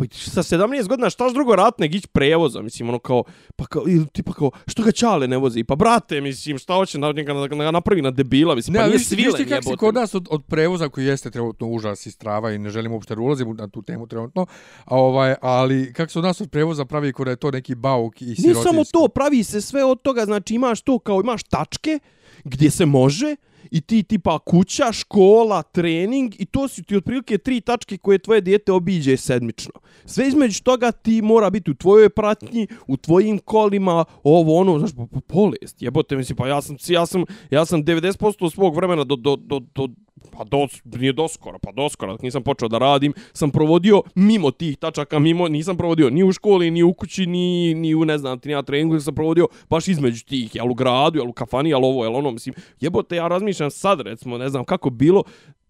Speaker 3: pa sa 17 godina štaš drugo rat nego ići prevoza, mislim, ono kao, pa kao, ili tipa kao, što ga čale ne vozi, pa brate, mislim, šta hoće na njega ga napravi na debila, mislim,
Speaker 1: ne,
Speaker 3: pa nije svilen,
Speaker 1: jebote. Ne, kako si kod nas od, od prevoza koji jeste trenutno užas i strava i ne želim uopšte ulazim na tu temu trenutno, a ovaj, ali kako se od nas od prevoza pravi kod je to neki bauk i sirotinski.
Speaker 3: Nije samo to, pravi se sve od toga, znači imaš to kao, imaš tačke gdje se može, i ti tipa kuća, škola, trening i to su ti otprilike tri tačke koje tvoje dijete obiđe sedmično. Sve između toga ti mora biti u tvojoj pratnji, u tvojim kolima, ovo ono, znaš, po, po, polest, jebote, mislim, pa ja sam, ja sam, ja sam 90% svog vremena do, do, do, do, pa do, nije doskoro, pa doskoro, dok nisam počeo da radim, sam provodio mimo tih tačaka, mimo, nisam provodio ni u školi, ni u kući, ni, ni u, ne znam, ti nija treningu, sam provodio baš između tih, jel u gradu, jel u kafani, jel ovo, jel ono, mislim, jebote, ja razmišljam sad, recimo, ne znam kako bilo,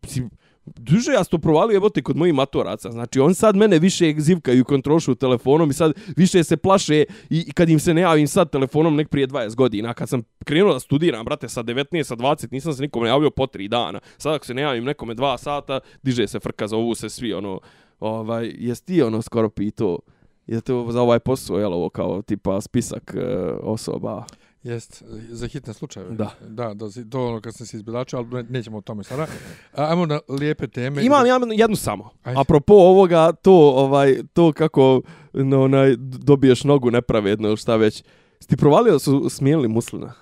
Speaker 3: mislim, Duže ja to provalio jebote kod mojih matoraca. Znači on sad mene više zivkaju kontrolšu telefonom i sad više se plaše i kad im se ne javim sad telefonom nek prije 20 godina. Kad sam krenuo da studiram, brate, sa 19, sa 20, nisam se nikome javio po 3 dana. Sad ako se ne javim nekome 2 sata, diže se frka za ovu se svi, ono, ovaj, jesi ti ono skoro pitao, je to za ovaj posao, jel ovo kao tipa spisak e, osoba?
Speaker 1: Jest, za hitne slučajeve.
Speaker 3: Da.
Speaker 1: Da, da to ono kad sam se izbilačio, ali nećemo o tome sada. Ajmo na lijepe teme.
Speaker 3: Imam ja jednu samo. Ajde. Apropo ovoga, to, ovaj, to kako no, onaj, dobiješ nogu nepravedno, šta već. Ti provalio su smijenili muslina?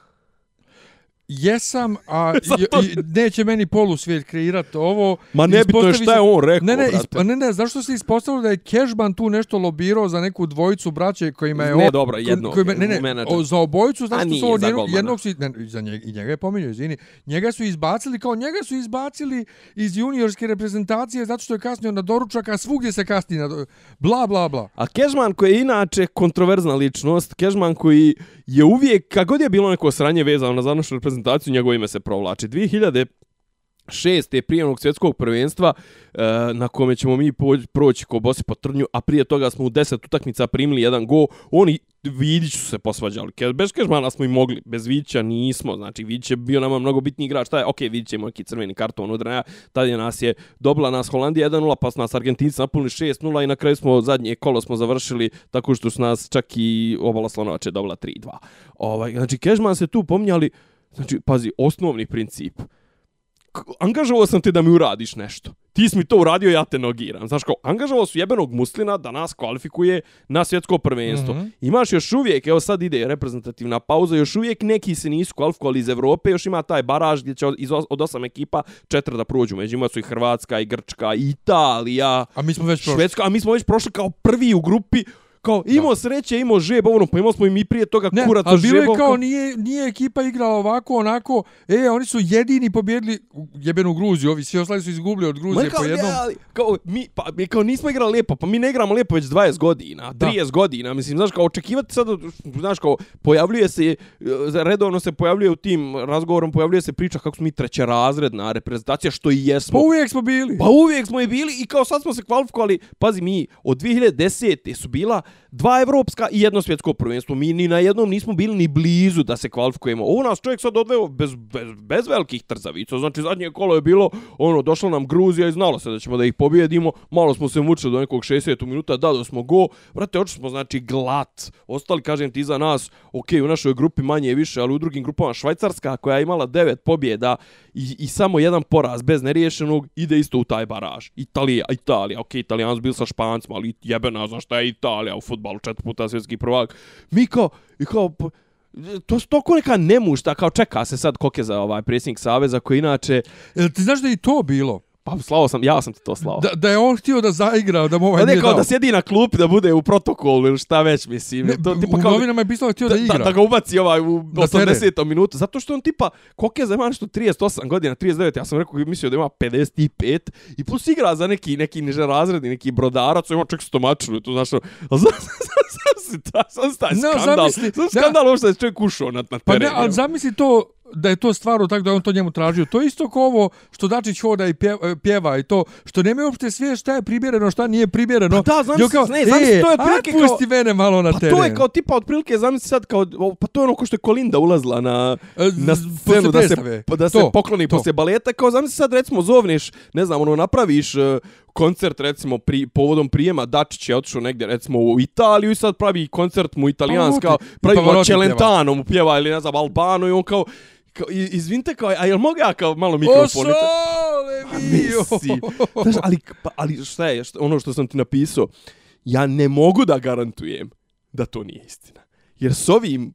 Speaker 1: Jesam, a i, neće meni polusvijet kreirati ovo.
Speaker 3: Ma ne bi to šta je on rekao,
Speaker 1: ne, ne,
Speaker 3: ispo,
Speaker 1: ne, ne, zašto se ispostavilo da je Cashman tu nešto lobirao za neku dvojicu braće kojima je...
Speaker 3: Ne, o, dobro, jedno.
Speaker 1: Kojima, ne, ne, o, za obojicu, znaš što su ovo jednog, jednog su... Ne, za njega, i njega je pominio, izvini. Njega su izbacili, kao njega su izbacili iz juniorske reprezentacije zato što je kasnio na doručak, a svugdje se kasni na... Bla, bla, bla.
Speaker 3: A Cashman koji je inače kontroverzna ličnost, Cashman koji je uvijek, kagod je bilo neko sranje vezano na zanošu reprezentaciju, reprezentaciju, njegovo ime se provlači. 2000 šeste prijemnog svjetskog prvenstva e, na kome ćemo mi proći ko bosi po trnju, a prije toga smo u deset utakmica primili jedan go. Oni Vidić su se posvađali. Bez Kežmana smo i mogli, bez Vidića nismo. Znači, Vidić je bio nama mnogo bitni igrač. Šta je? Ok, Vidić je imao neki crveni karton od Raja. Tad je nas je dobila nas Holandija 1-0, pa su nas Argentinci napunili 6-0 i na kraju smo zadnje kolo smo završili tako što su nas čak i obala Slonovače dobila 3-2. Ovaj, znači, Kežman se tu pomnjali, Znači, pazi, osnovni princip. Angažovao sam te da mi uradiš nešto. Ti si mi to uradio, ja te nogiram. Znaš kao, angažovao su jebenog muslina da nas kvalifikuje na svjetsko prvenstvo. Mm -hmm. Imaš još uvijek, evo sad ide reprezentativna pauza, još uvijek neki se nisu kvalifikovali iz Evrope, još ima taj baraž gdje će od osam ekipa četiri da prođu. Među ima su i Hrvatska, i Grčka, i Italija,
Speaker 1: a mi smo već
Speaker 3: Švedska, a mi smo već prošli kao prvi u grupi kao imao sreće, imao žeb, ono, pa imao smo i mi prije toga
Speaker 1: Ne,
Speaker 3: kurac
Speaker 1: ali
Speaker 3: od
Speaker 1: bilo je kao nije, nije ekipa igrala ovako, onako, e, oni su jedini pobjedili jebenu Gruziju, ovi svi ostali su izgubili od Gruzije
Speaker 3: kao,
Speaker 1: po jednom.
Speaker 3: Ne, ali, kao, mi, pa, mi kao nismo igrali lijepo, pa mi ne igramo lijepo već 20 godina,
Speaker 1: Da.
Speaker 3: 30 godina, mislim, znaš, kao očekivati sad, znaš, kao, pojavljuje se, e, redovno se pojavljuje u tim razgovorom, pojavljuje se priča kako smo mi trećerazredna reprezentacija, što i
Speaker 1: Pa
Speaker 3: jesmo.
Speaker 1: uvijek smo bili.
Speaker 3: Pa uvijek smo i bili i kao sad smo se kvalifikovali, pazi mi, od 2010. su bila dva evropska i jedno svjetsko prvenstvo. Mi ni na jednom nismo bili ni blizu da se kvalifikujemo. Ovo nas čovjek sad odveo bez, bez, bez velikih trzavica. Znači zadnje kolo je bilo, ono, došla nam Gruzija i znalo se da ćemo da ih pobjedimo. Malo smo se mučili do nekog 60. minuta, da, smo go. Vrate, oči smo, znači, glat. Ostali, kažem ti, za nas, ok, u našoj grupi manje i više, ali u drugim grupama Švajcarska, koja je imala devet pobjeda i, i samo jedan poraz bez neriješenog, ide isto u taj baraž. Italija, Italija, ok, Italijans su bili sa Špancima, ali jebena, znaš šta je Italija u futbalu, četiri puta svjetski prvak. Mi kao, i kao, to je toliko neka nemušta, kao čeka se sad koke za ovaj predsjednik Saveza, koji inače,
Speaker 1: Jel ti znaš da je i to bilo?
Speaker 3: Pa slao sam, ja sam ti to slao.
Speaker 1: Da, da je on htio da zaigra, da mu ovaj
Speaker 3: Pa
Speaker 1: nije dao.
Speaker 3: da sjedi na klupi, da bude u protokolu ili šta već, mislim.
Speaker 1: Ne,
Speaker 3: to, tipa
Speaker 1: u
Speaker 3: kao,
Speaker 1: novinama je pisalo da htio da,
Speaker 3: da,
Speaker 1: igra.
Speaker 3: da, da ga ubaci ovaj u
Speaker 1: Na teren.
Speaker 3: 80. minutu. Zato što on tipa, koliko je za ima nešto 38 godina, 39, ja sam rekao, mislio da ima 55 i plus igra za neki, neki niže razredni, neki brodarac, ima čak stomačnu, to znaš, znam se ta, sam
Speaker 1: No,
Speaker 3: skandal,
Speaker 1: zamisli,
Speaker 3: sam
Speaker 1: da.
Speaker 3: skandal ovo što je čovjek ušao na, na
Speaker 1: Pa
Speaker 3: teren.
Speaker 1: ne, ali
Speaker 3: jel?
Speaker 1: zamisli to da je to stvarno tako da on to njemu tražio. To je isto kao ovo što Dačić hoda i pjeva, pjeva i to, što nema uopšte sve šta je primjereno, šta nije primjereno.
Speaker 3: Pa da, znam se,
Speaker 1: kao,
Speaker 3: ne, znam se,
Speaker 1: e,
Speaker 3: to je otprilike kao-
Speaker 1: pusti mene malo na
Speaker 3: Pa
Speaker 1: teren.
Speaker 3: to je kao tipa otprilike, zamisli sad kao, pa to je ono ko što je Kolinda ulazla na,
Speaker 1: E,
Speaker 3: na scenu da se, pa da se
Speaker 1: To,
Speaker 3: pokloni
Speaker 1: to.
Speaker 3: poslije baleta, kao zamisli sad recimo zovneš, ne znam, ono napraviš e, koncert recimo pri, povodom prijema Dačić je otišao negdje recimo u Italiju i sad pravi koncert mu italijanski, kao
Speaker 1: Pavarotti.
Speaker 3: pravi
Speaker 1: I Pavarotti
Speaker 3: Celentano mu pjeva ili ne znam Albano i on kao, kao izvinite kao, a jel mogu ja kao malo
Speaker 1: O
Speaker 3: mikrofon?
Speaker 1: sole mio!
Speaker 3: Znaš, ali, pa, ali šta je, šta, ono što sam ti napisao, ja ne mogu da garantujem da to nije istina. Jer s ovim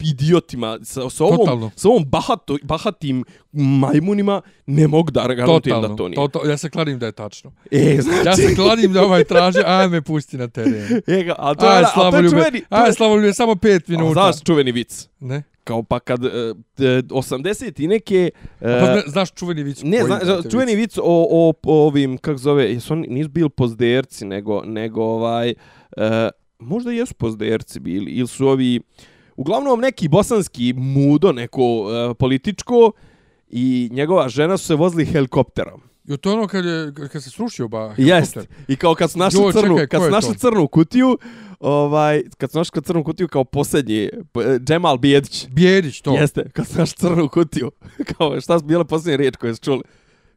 Speaker 3: idiotima, sa, sa, ovom,
Speaker 1: Totalno.
Speaker 3: sa ovom bahato, bahatim majmunima, ne mogu da garantujem
Speaker 1: Totalno,
Speaker 3: da to nije.
Speaker 1: totalno, ja se kladim da je tačno.
Speaker 3: E, znači,
Speaker 1: Ja se kladim da ovaj traži, aj me pusti na teren.
Speaker 3: e, ga, a to,
Speaker 1: Aj,
Speaker 3: je, a to je čuveni,
Speaker 1: aj,
Speaker 3: je,
Speaker 1: Slavoljube, samo pet
Speaker 3: a,
Speaker 1: minuta.
Speaker 3: znaš čuveni vic.
Speaker 1: Ne?
Speaker 3: Kao pa kad e, e, 80 i neke... e,
Speaker 1: Pa, ne, znaš čuveni vic.
Speaker 3: Ne,
Speaker 1: koji
Speaker 3: zna, čuveni vic o, o, o ovim, kako zove, jesu oni, nisu bili pozderci, nego, nego ovaj, e, možda jesu pozderci bili, ili su ovi, uglavnom neki bosanski mudo, neko e, političko, i njegova žena su se vozili helikopterom.
Speaker 1: Jo, to ono kad, je, kad se srušio ba
Speaker 3: Jest. I kao kad su našli crnu,
Speaker 1: čekaj,
Speaker 3: kad su našli
Speaker 1: to?
Speaker 3: crnu kutiju, ovaj, kad su našli crnu kutiju kao posljednji, p- Džemal Bijedić,
Speaker 1: Bijedić, to.
Speaker 3: Jeste, kad znaš crnu kutiju. Kao, šta su bile posljednje riječ koje su čuli?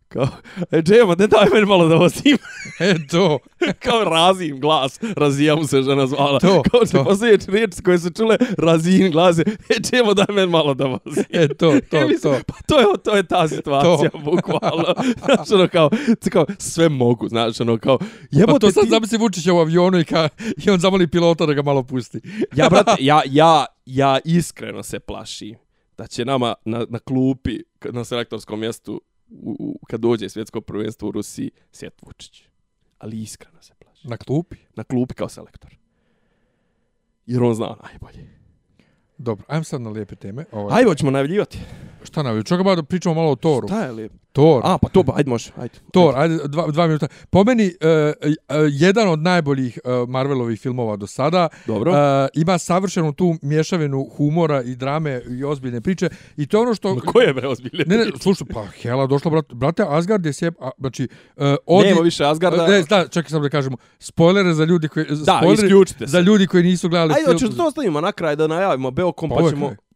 Speaker 3: Kao, e, Džema, ne daj meni malo da vozim.
Speaker 1: E, to.
Speaker 3: kao razim glas, razija mu se žena zvala.
Speaker 1: To,
Speaker 3: kao
Speaker 1: to.
Speaker 3: posljednje riječi koje su čule, razim glas. E, Džema, daj meni malo da vozim.
Speaker 1: E, to, to,
Speaker 3: Ja mislim,
Speaker 1: to.
Speaker 3: Pa to je, to je ta situacija, bukvalno. znaš, ono kao, kao, sve mogu, znaš, ono kao,
Speaker 1: Pa
Speaker 3: jebote
Speaker 1: to sad
Speaker 3: ti,
Speaker 1: zamisli Vučića u avionu i, ka, i on zamoli pilota da ga malo pusti.
Speaker 3: ja, brate, ja, ja, ja iskreno se plašim da će nama na, na klupi, na selektorskom mjestu, u, u, kad dođe svjetsko prvenstvo u Rusiji, Sjet Vučić. Ali iskreno se plašim.
Speaker 1: Na klupi.
Speaker 3: Na klupi kao selektor. Jer on zna najbolje.
Speaker 1: Dobro, ajmo sad na lijepe teme. Ovaj,
Speaker 3: Ajde, hoćemo najavljivati.
Speaker 1: Šta je? Čekaj ba da pričamo malo o Toru.
Speaker 3: Šta je lijepo?
Speaker 1: Tor.
Speaker 3: A, pa to, pa, ajde, može, ajde.
Speaker 1: Tor, ajde, dva, dva minuta. Po meni, uh, jedan od najboljih uh, Marvelovih filmova do sada.
Speaker 3: Dobro.
Speaker 1: Uh, ima savršenu tu mješavinu humora i drame i ozbiljne priče. I to je ono što...
Speaker 3: Ma ko je bre ozbiljne
Speaker 1: Ne, ne,
Speaker 3: priče?
Speaker 1: slušaj, pa Hela došla, brate, brate Asgard je sjeb, a, znači, uh, odi...
Speaker 3: Nema više Asgarda.
Speaker 1: Ne, da, čekaj samo da kažemo, spoilere za ljudi koji...
Speaker 3: Da, isključite se.
Speaker 1: Za ljudi koji nisu gledali
Speaker 3: Ajde,
Speaker 1: film.
Speaker 3: hoćeš da to ostavimo na kraj da najavimo Beokom,
Speaker 1: Pa
Speaker 3: pa ćemo...
Speaker 1: kraj.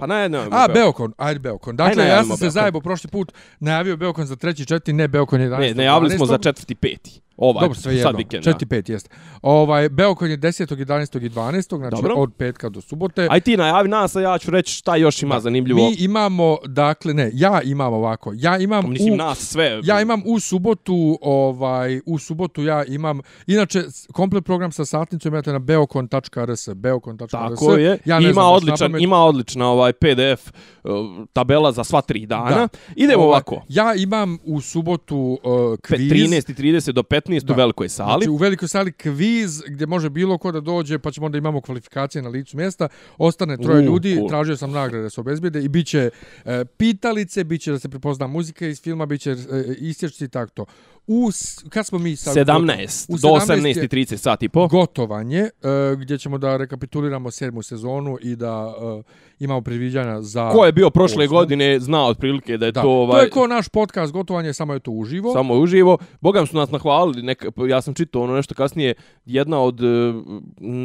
Speaker 3: Pa ne,
Speaker 1: A, Beokon, ajde Beokon. Dakle,
Speaker 3: Ajde,
Speaker 1: ja sam se
Speaker 3: Beokon.
Speaker 1: zajebo prošli put, najavio Beokon za treći, četiri, ne Beokon 11.
Speaker 3: Ne, najavili smo za
Speaker 1: 12..
Speaker 3: četvrti, peti. Ovaj,
Speaker 1: Dobro, sve jedno.
Speaker 3: vikend. da.
Speaker 1: Četiri, pet, jest. Ovaj, Beokon je 10. 11. i 12. Znači
Speaker 3: Dobro.
Speaker 1: od petka do subote.
Speaker 3: Aj ti najavi nas, a ja ću reći šta još ima zanimljivo.
Speaker 1: Mi imamo, dakle, ne, ja imam ovako. Ja imam
Speaker 3: Mislim,
Speaker 1: u,
Speaker 3: nas sve.
Speaker 1: Ja imam u subotu, ovaj, u subotu ja imam, inače, komplet program sa satnicom imate na beokon.rs, beokon.rs.
Speaker 3: Tako je.
Speaker 1: Ja ne
Speaker 3: ima
Speaker 1: znam
Speaker 3: odličan, ima odlična ovaj PDF uh, tabela za sva tri dana.
Speaker 1: Da.
Speaker 3: Idemo
Speaker 1: Ovaj,
Speaker 3: ovako.
Speaker 1: Ja imam u subotu uh, kviz.
Speaker 3: 13 i 30 do 15 15
Speaker 1: Da.
Speaker 3: u velikoj sali.
Speaker 1: Znači, u velikoj sali kviz gdje može bilo ko da dođe, pa ćemo onda imamo kvalifikacije na licu mjesta. Ostane troje
Speaker 3: U,
Speaker 1: ljudi,
Speaker 3: cool.
Speaker 1: tražio sam nagrade da se obezbijede i bit će e, pitalice, bit će da se prepozna muzika iz filma, bit će e, isječci i tako to. U, kad smo mi sad...
Speaker 3: 17
Speaker 1: U
Speaker 3: do
Speaker 1: 17 je
Speaker 3: 18.30 sati i po.
Speaker 1: Gotovanje, e, gdje ćemo da rekapituliramo sedmu sezonu i da e, imamo predviđanja za...
Speaker 3: Ko je bio prošle
Speaker 1: osmu.
Speaker 3: godine, zna otprilike da je
Speaker 1: Da,
Speaker 3: to ovaj...
Speaker 1: to je ko naš podcast Gotovanje, samo je to uživo.
Speaker 3: Samo je uživo. Bogam su nas nahvalili, neka, ja sam čitao ono nešto kasnije, jedna od e,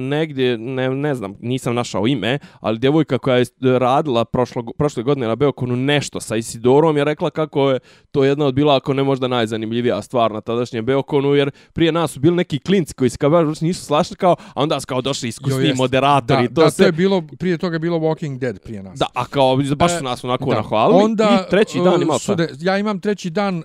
Speaker 3: negdje, ne, ne znam, nisam našao ime, ali djevojka koja je radila prošlo, prošle godine na Beokonu nešto sa Isidorom je rekla kako je to jedna od bila, ako ne možda najzanimljivija stvar na tadašnjem Beokonu, jer prije nas su bili neki klinci koji se kao baš nisu slašli kao, a onda su kao došli iskusni moderatori.
Speaker 1: da,
Speaker 3: to
Speaker 1: da,
Speaker 3: se,
Speaker 1: to je bilo, prije toga je bilo Walking Dead prije nas.
Speaker 3: Da, a kao baš su
Speaker 1: E,
Speaker 3: nas onako
Speaker 1: Da.
Speaker 3: nahvalili.
Speaker 1: Onda,
Speaker 3: I treći dan
Speaker 1: e,
Speaker 3: imao
Speaker 1: sude, Ja imam treći dan uh,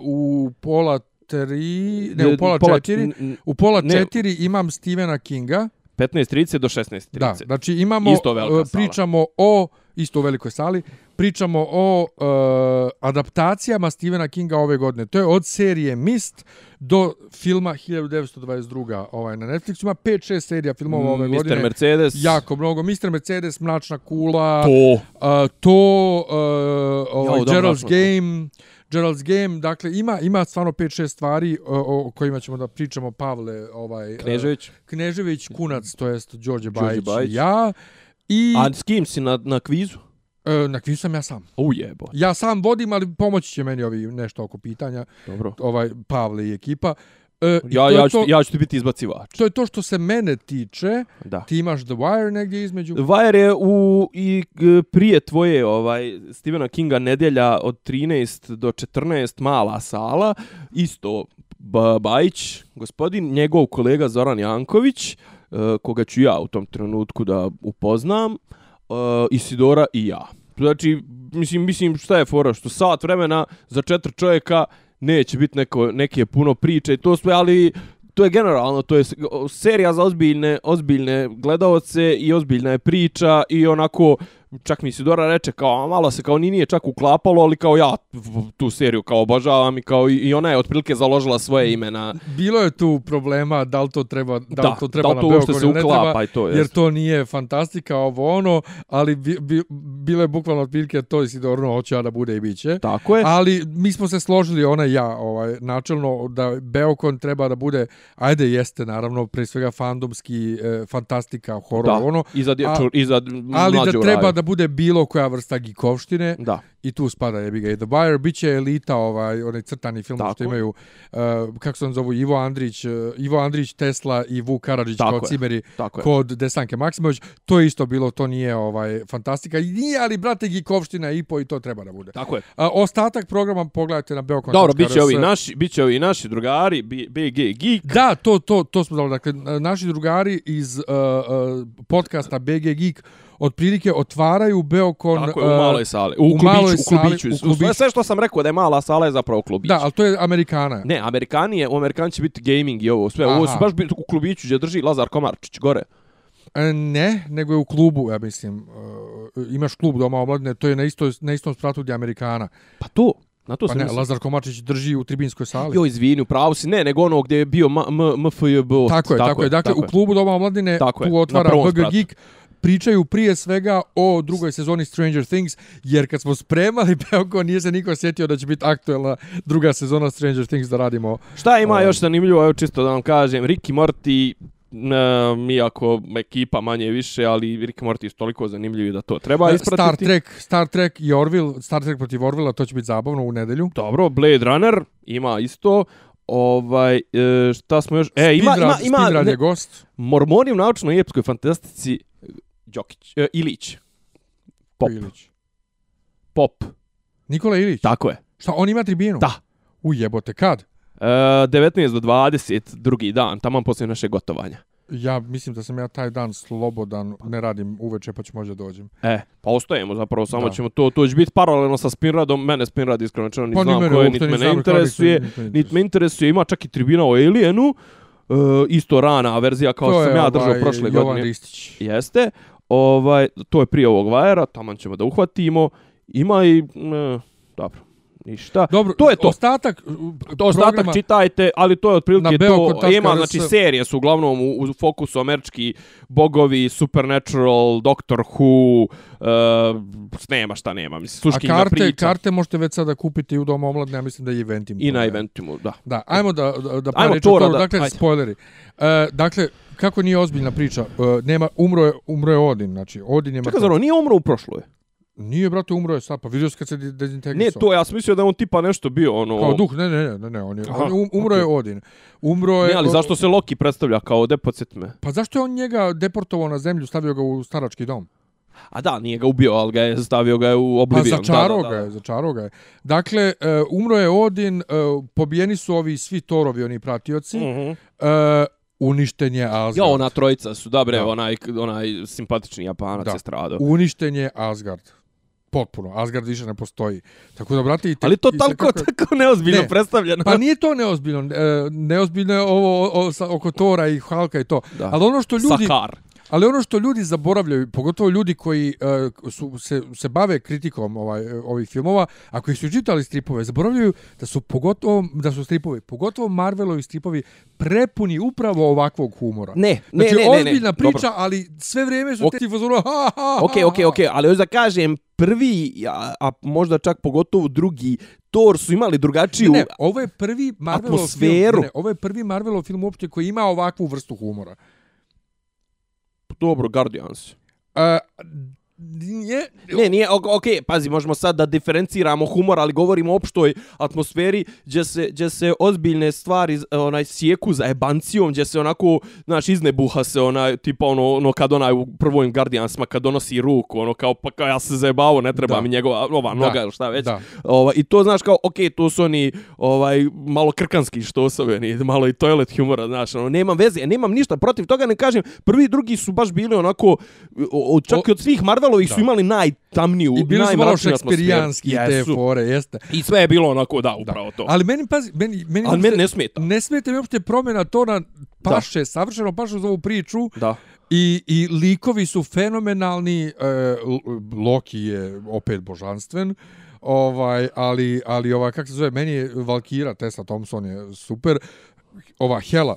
Speaker 1: u pola tri, ne, u pola,
Speaker 3: Pola-
Speaker 1: četiri. U pola
Speaker 3: ne.
Speaker 1: četiri imam Stephena Kinga.
Speaker 3: 15.30 do 16.30.
Speaker 1: Da, znači imamo,
Speaker 3: Isto sala.
Speaker 1: pričamo o, isto u velikoj sali, pričamo o uh, adaptacijama Stephena Kinga ove godine. To je od serije Mist do filma 1922. Ovaj, na Netflixu ima 5-6 serija filmova ove
Speaker 3: Mr.
Speaker 1: godine.
Speaker 3: Mercedes.
Speaker 1: Jako mnogo. Mr. Mercedes, Mračna kula,
Speaker 3: To.
Speaker 1: uh, to, uh, ovaj, Gerald's. Game, Gerald's Game, dakle ima ima stvarno 5-6 stvari o, o kojima ćemo da pričamo Pavle, ovaj
Speaker 3: Knežević.
Speaker 1: Uh, Knežević, Kunac, to jest Đorđe Bajić,
Speaker 3: Bajić.
Speaker 1: i ja. I
Speaker 3: A s kim si na, na kvizu?
Speaker 1: e, na kvizu sam ja sam.
Speaker 3: U jebo.
Speaker 1: Ja sam vodim, ali pomoći će meni ovi nešto oko pitanja,
Speaker 3: Dobro.
Speaker 1: ovaj Pavle i ekipa. E,
Speaker 3: Ja, ja, ću,
Speaker 1: to,
Speaker 3: ja ću ti biti izbacivač.
Speaker 1: to je to što se mene tiče.
Speaker 3: Da.
Speaker 1: Ti imaš The Wire negdje između.
Speaker 3: Wire je u i prije tvoje ovaj Stephena Kinga nedjelja od 13 do 14 mala sala, isto Ba- Bajić, gospodin, njegov kolega Zoran Janković, e, koga ću ja u tom trenutku da upoznam, e, Isidora i ja. Znači, mislim, mislim šta je fora, što sat vremena za četiri čovjeka neće biti neko, neke puno priče i to sve, ali to je generalno, to je serija za ozbiljne, ozbiljne gledaoce i ozbiljna je priča i onako, čak mi Sidora reče kao, malo se kao ni nije čak uklapalo, ali kao ja tu seriju kao obožavam i kao i, ona je otprilike založila svoje ime na...
Speaker 1: Bilo je tu problema da li to treba, da, li
Speaker 3: Da,
Speaker 1: to treba
Speaker 3: da li
Speaker 1: na
Speaker 3: to uopšte
Speaker 1: Beogradu
Speaker 3: se uklapa
Speaker 1: treba,
Speaker 3: i to,
Speaker 1: jer
Speaker 3: jest.
Speaker 1: to nije fantastika ovo ono, ali bi, bi, bilo je bukvalno otprilike to i Sidorno hoće da bude i biće.
Speaker 3: Tako je.
Speaker 1: Ali mi smo se složili, ona i ja, ovaj, načelno, da Beokon treba da bude, ajde jeste, naravno, pre svega fandomski, e, fantastika, horor, ono,
Speaker 3: I za, dječu, i za
Speaker 1: ali da treba
Speaker 3: raju.
Speaker 1: da bude bilo koja vrsta gikovštine
Speaker 3: Da.
Speaker 1: i tu spada jebi ga i The Wire, bit će elita, ovaj, onaj crtani film
Speaker 3: Tako.
Speaker 1: što imaju, uh, kako se on zovu, Ivo Andrić, uh, Ivo Andrić, Tesla i Vuk Karadžić
Speaker 3: Tako
Speaker 1: kao
Speaker 3: je.
Speaker 1: cimeri
Speaker 3: je.
Speaker 1: kod Desanke Maksimović, to je isto bilo, to nije ovaj fantastika, i nije, ali brate gikovština i po i to treba da bude.
Speaker 3: Tako je.
Speaker 1: A, ostatak programa pogledajte na Beokon.
Speaker 3: Dobro, bit će ovi naši, bit će ovi naši drugari, BG Geek.
Speaker 1: Da, to, to, to smo dali. Dakle, naši drugari iz uh, uh, podcasta BG Geek otprilike otvaraju Beokon...
Speaker 3: Tako je, u
Speaker 1: uh,
Speaker 3: maloj sali. U,
Speaker 1: u
Speaker 3: klubiću,
Speaker 1: maloj
Speaker 3: u klubiću.
Speaker 1: u klubiću.
Speaker 3: Sve što sam rekao da je mala sala je zapravo klubić.
Speaker 1: Da, ali to je Amerikana.
Speaker 3: Ne, Amerikani je, u Amerikani će biti gaming i ovo sve. Ovo
Speaker 1: Aha.
Speaker 3: su baš biti u klubiću gdje drži Lazar Komarčić gore.
Speaker 1: E, Ne, nego je u klubu, ja mislim. Uh, imaš klub doma omladine, to je na, isto, na istom spratu gdje je Amerikana.
Speaker 3: Pa to, na to
Speaker 1: Pa ne,
Speaker 3: mislio.
Speaker 1: Lazar Komačić drži u tribinskoj sali.
Speaker 3: Jo, izvini, u pravu si. Ne, nego ono gdje je bio MFJB.
Speaker 1: tako je, tako, je. Dakle, u klubu doma omladine
Speaker 3: Tako
Speaker 1: tu otvara BG. Geek pričaju prije svega o drugoj sezoni Stranger Things, jer kad smo spremali Beoko, nije se niko sjetio da će biti aktuelna druga sezona Stranger Things da radimo.
Speaker 3: Šta ima
Speaker 1: Ovaj.
Speaker 3: još zanimljivo, evo čisto da vam kažem, Rick i Morty, ne, iako ekipa manje više, ali Rick Morty su toliko zanimljivi da to treba ispratiti.
Speaker 1: Star Trek, Star Trek i Orville, Star Trek protiv Orvilla, to će biti zabavno u nedelju.
Speaker 3: Dobro, Blade Runner ima isto. Ovaj, e, šta smo još... E, ima, ima, ima,
Speaker 1: Speedrad
Speaker 3: ne,
Speaker 1: je gost.
Speaker 3: Mormoni u naučnoj i epskoj fantastici Đokić, e, Ilić. Pop.
Speaker 1: Ilić.
Speaker 3: Pop.
Speaker 1: Nikola Ilić.
Speaker 3: Tako je.
Speaker 1: Šta, on ima tribinu?
Speaker 3: Da.
Speaker 1: U jebote, kad?
Speaker 3: E, 19 do 20, drugi dan, tamo poslije naše gotovanja.
Speaker 1: Ja mislim da sam ja taj dan slobodan, ne radim uveče pa ću možda dođem.
Speaker 3: E, pa ostajemo zapravo, samo
Speaker 1: Da.
Speaker 3: ćemo to, to će biti paralelno sa Spinradom, mene Spinrad iskreno rečeno ni
Speaker 1: Pa
Speaker 3: znam
Speaker 1: mene
Speaker 3: ko je,
Speaker 1: uopšte
Speaker 3: niti
Speaker 1: ni
Speaker 3: me ne interesuje,
Speaker 1: niti me
Speaker 3: interesuje, ima čak i tribina o Alienu, e, isto rana verzija kao što
Speaker 1: To
Speaker 3: sam
Speaker 1: je
Speaker 3: ja držao
Speaker 1: ovaj
Speaker 3: prošle
Speaker 1: Jovan
Speaker 3: godine.
Speaker 1: Ristić.
Speaker 3: Jeste, ovaj, to je prije ovog vajera, tamo ćemo da uhvatimo, ima i, mm, e, dobro, Ništa.
Speaker 1: Dobro,
Speaker 3: to je to.
Speaker 1: Ostatak,
Speaker 3: To ostatak čitajte, ali to je
Speaker 1: Na
Speaker 3: otprilike to. Ima, znači, serije su uglavnom u, u fokusu američki bogovi, Supernatural, Doctor Who, uh, nema šta nema, mislim,
Speaker 1: A
Speaker 3: suškinja
Speaker 1: karte,
Speaker 3: priča.
Speaker 1: karte možete već sada kupiti u Domu omladne, ja mislim da je eventim.
Speaker 3: I na eventimu, da.
Speaker 1: Da, ajmo da, da, da
Speaker 3: Ajmo Tora da-
Speaker 1: Dakle,
Speaker 3: ajde.
Speaker 1: spoileri. E, dakle, kako nije ozbiljna priča? E, nema, umro je, umro je Odin, znači, Odin je
Speaker 3: Čekaj,
Speaker 1: mrtav.
Speaker 3: zar on nije umro u prošloj?
Speaker 1: Nije, brate, umro je sad, pa vidio si kad se de- dezintegrisao.
Speaker 3: Ne, to ja sam mislio da on tipa nešto bio, ono...
Speaker 1: Kao duh, ne, ne, ne, ne, ne, on je,
Speaker 3: Aha,
Speaker 1: on je um, umro je Odin. Umro je...
Speaker 3: Ne, ali zašto se Loki predstavlja kao de podsjet me?
Speaker 1: Pa zašto je on njega deportovao na zemlju, stavio ga u starački dom?
Speaker 3: A da, nije ga ubio, ali ga je stavio ga je u
Speaker 1: Pa
Speaker 3: Oblivion.
Speaker 1: začaro
Speaker 3: da, da,
Speaker 1: ga je, začaro ga je. Dakle, e, umro je Odin, e, pobijeni su ovi svi Torovi, oni pratioci,
Speaker 3: Mhm.
Speaker 1: e, uništen je Asgard.
Speaker 3: Ja, ona trojica su, da bre,
Speaker 1: Da.
Speaker 3: onaj, onaj simpatični japanac
Speaker 1: Da.
Speaker 3: je stradao.
Speaker 1: Uništen je Asgard. Potpuno. Asgard više ne postoji. Tako da, brate, i te,
Speaker 3: Ali to
Speaker 1: i
Speaker 3: tako,
Speaker 1: kako
Speaker 3: tako neozbiljno
Speaker 1: Ne.
Speaker 3: predstavljeno.
Speaker 1: Pa nije to neozbiljno. E, neozbiljno je ovo o, o, oko Tora i Halka i to.
Speaker 3: Da.
Speaker 1: Ali ono što ljudi...
Speaker 3: Sakar.
Speaker 1: Ali ono što ljudi zaboravljaju, pogotovo ljudi koji uh, su, se, se bave kritikom ovaj, ovih filmova, a koji su čitali stripove, zaboravljaju da su pogotovo da su stripovi, pogotovo Marvelovi stripovi prepuni upravo ovakvog humora.
Speaker 3: Ne, ne,
Speaker 1: znači,
Speaker 3: ne, ne, ne.
Speaker 1: ozbiljna priča,
Speaker 3: Dobro.
Speaker 1: ali sve vrijeme su
Speaker 3: Ok.
Speaker 1: okay. ti fazonu, ha, ha, ha,
Speaker 3: Ok, ok, ok, ali još da kažem, prvi, a, a možda čak pogotovo drugi, Thor su imali drugačiju...
Speaker 1: Ne, ovo je prvi Marvelov film,
Speaker 3: Atmosferu.
Speaker 1: ne, ne, ovo je prvi Marvelov film uopće koji ima ovakvu vrstu humora.
Speaker 3: Dobro, Guardians.
Speaker 1: Uh, nije,
Speaker 3: Ne, nije, ok, ok, pazi, možemo sad da diferenciramo humor, ali govorimo o opštoj atmosferi gdje se, gdje se ozbiljne stvari onaj sjeku za ebancijom, gdje se onako, znaš, iznebuha se onaj, tipa ono, ono kad onaj u prvojim Guardiansima kad donosi ruku, ono kao, pa kao ja se zajebavo, ne treba
Speaker 1: Da.
Speaker 3: mi njegova ova
Speaker 1: Da.
Speaker 3: noga ili šta već.
Speaker 1: Da.
Speaker 3: Ovaj, I to znaš kao, ok, to su oni ovaj, malo krkanski štosoveni, malo i toilet humora, znaš, ono, nemam veze, nemam ništa protiv toga, ne kažem, prvi i drugi su baš bili onako, o, o, čak i od svih Marvelovih su
Speaker 1: Da.
Speaker 3: imali najtamniju,
Speaker 1: I bili su malo šekspirijanski te fore, jeste.
Speaker 3: I sve je bilo onako, da, upravo to.
Speaker 1: Ali meni, pazi, meni, meni,
Speaker 3: Ali meni ne smeta.
Speaker 1: Ne smeta mi uopšte promjena tona paše, da. savršeno paše za ovu priču
Speaker 3: Da.
Speaker 1: i, i likovi su fenomenalni, e, Loki je opet božanstven, ovaj, ali, ali ova, kako se zove, meni je Valkira, Tessa Thompson je super, ova Hela,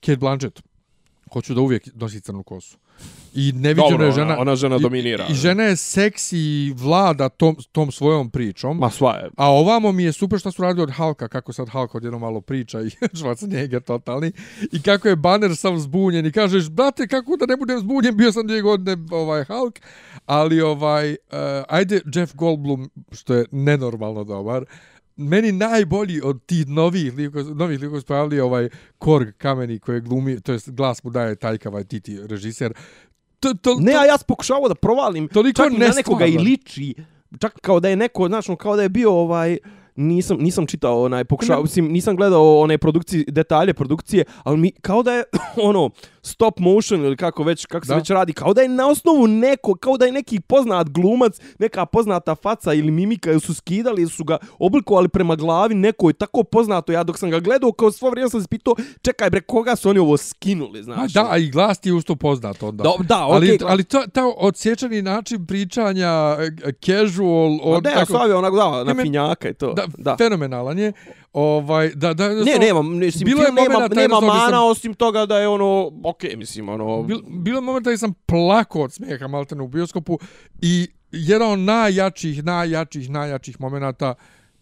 Speaker 1: Kate Blanchett, hoću da uvijek nosi crnu kosu. I neviđena
Speaker 3: Dobro,
Speaker 1: je
Speaker 3: ona-
Speaker 1: žena.
Speaker 3: ona žena
Speaker 1: i-
Speaker 3: dominira.
Speaker 1: I, žena je seksi i vlada tom, tom svojom pričom.
Speaker 3: Ma sva je.
Speaker 1: A ovamo mi je super što su radili od Halka, kako sad Hulk odjedno malo priča i Schwarzenegger totalni. I kako je Banner sam zbunjen i kažeš, brate, kako da ne budem zbunjen, bio sam dvije godine ovaj Hulk. Ali ovaj, uh, ajde Jeff Goldblum, što je nenormalno dobar, meni najbolji od tih novih likova, novih likova su pojavili ovaj Korg kameni koji glumi, to jest glas mu daje Taika Waititi, režiser. To, to,
Speaker 3: Ne, a ja sam pokušavao da provalim.
Speaker 1: Toliko
Speaker 3: čak i na nekoga i liči. Čak kao da je neko, znaš, ono, kao da je bio ovaj nisam nisam čitao onaj pokušao mislim nisam gledao one produkcije detalje produkcije ali mi kao da je ono stop motion ili kako već kako se
Speaker 1: Da.
Speaker 3: već radi kao da je na osnovu neko kao da je neki poznat glumac neka poznata faca ili mimika ili su skidali ili su ga oblikovali prema glavi nekoj tako poznato ja dok sam ga gledao kao svo vrijeme sam se pitao čekaj bre koga su oni ovo skinuli
Speaker 1: Ma
Speaker 3: znaš
Speaker 1: da, a i glas ti je usto poznat onda.
Speaker 3: Da, da, okej,
Speaker 1: ali,
Speaker 3: glas-
Speaker 1: ali to, to odsječani način pričanja, e, casual,
Speaker 3: Ma
Speaker 1: od,
Speaker 3: ne, ja stavio onako da, na finjaka i to.
Speaker 1: da,
Speaker 3: da.
Speaker 1: fenomenalan je. Ovaj, da, da,
Speaker 3: Ne, nema, mislim,
Speaker 1: Bilo je
Speaker 3: nema, nema mana
Speaker 1: sam-
Speaker 3: osim toga da je ono, okej, mislim, ono...
Speaker 1: Bil, bilo je momenta da sam plako od smijeha maltene u bioskopu i jedan od najjačih, najjačih, najjačih momenata,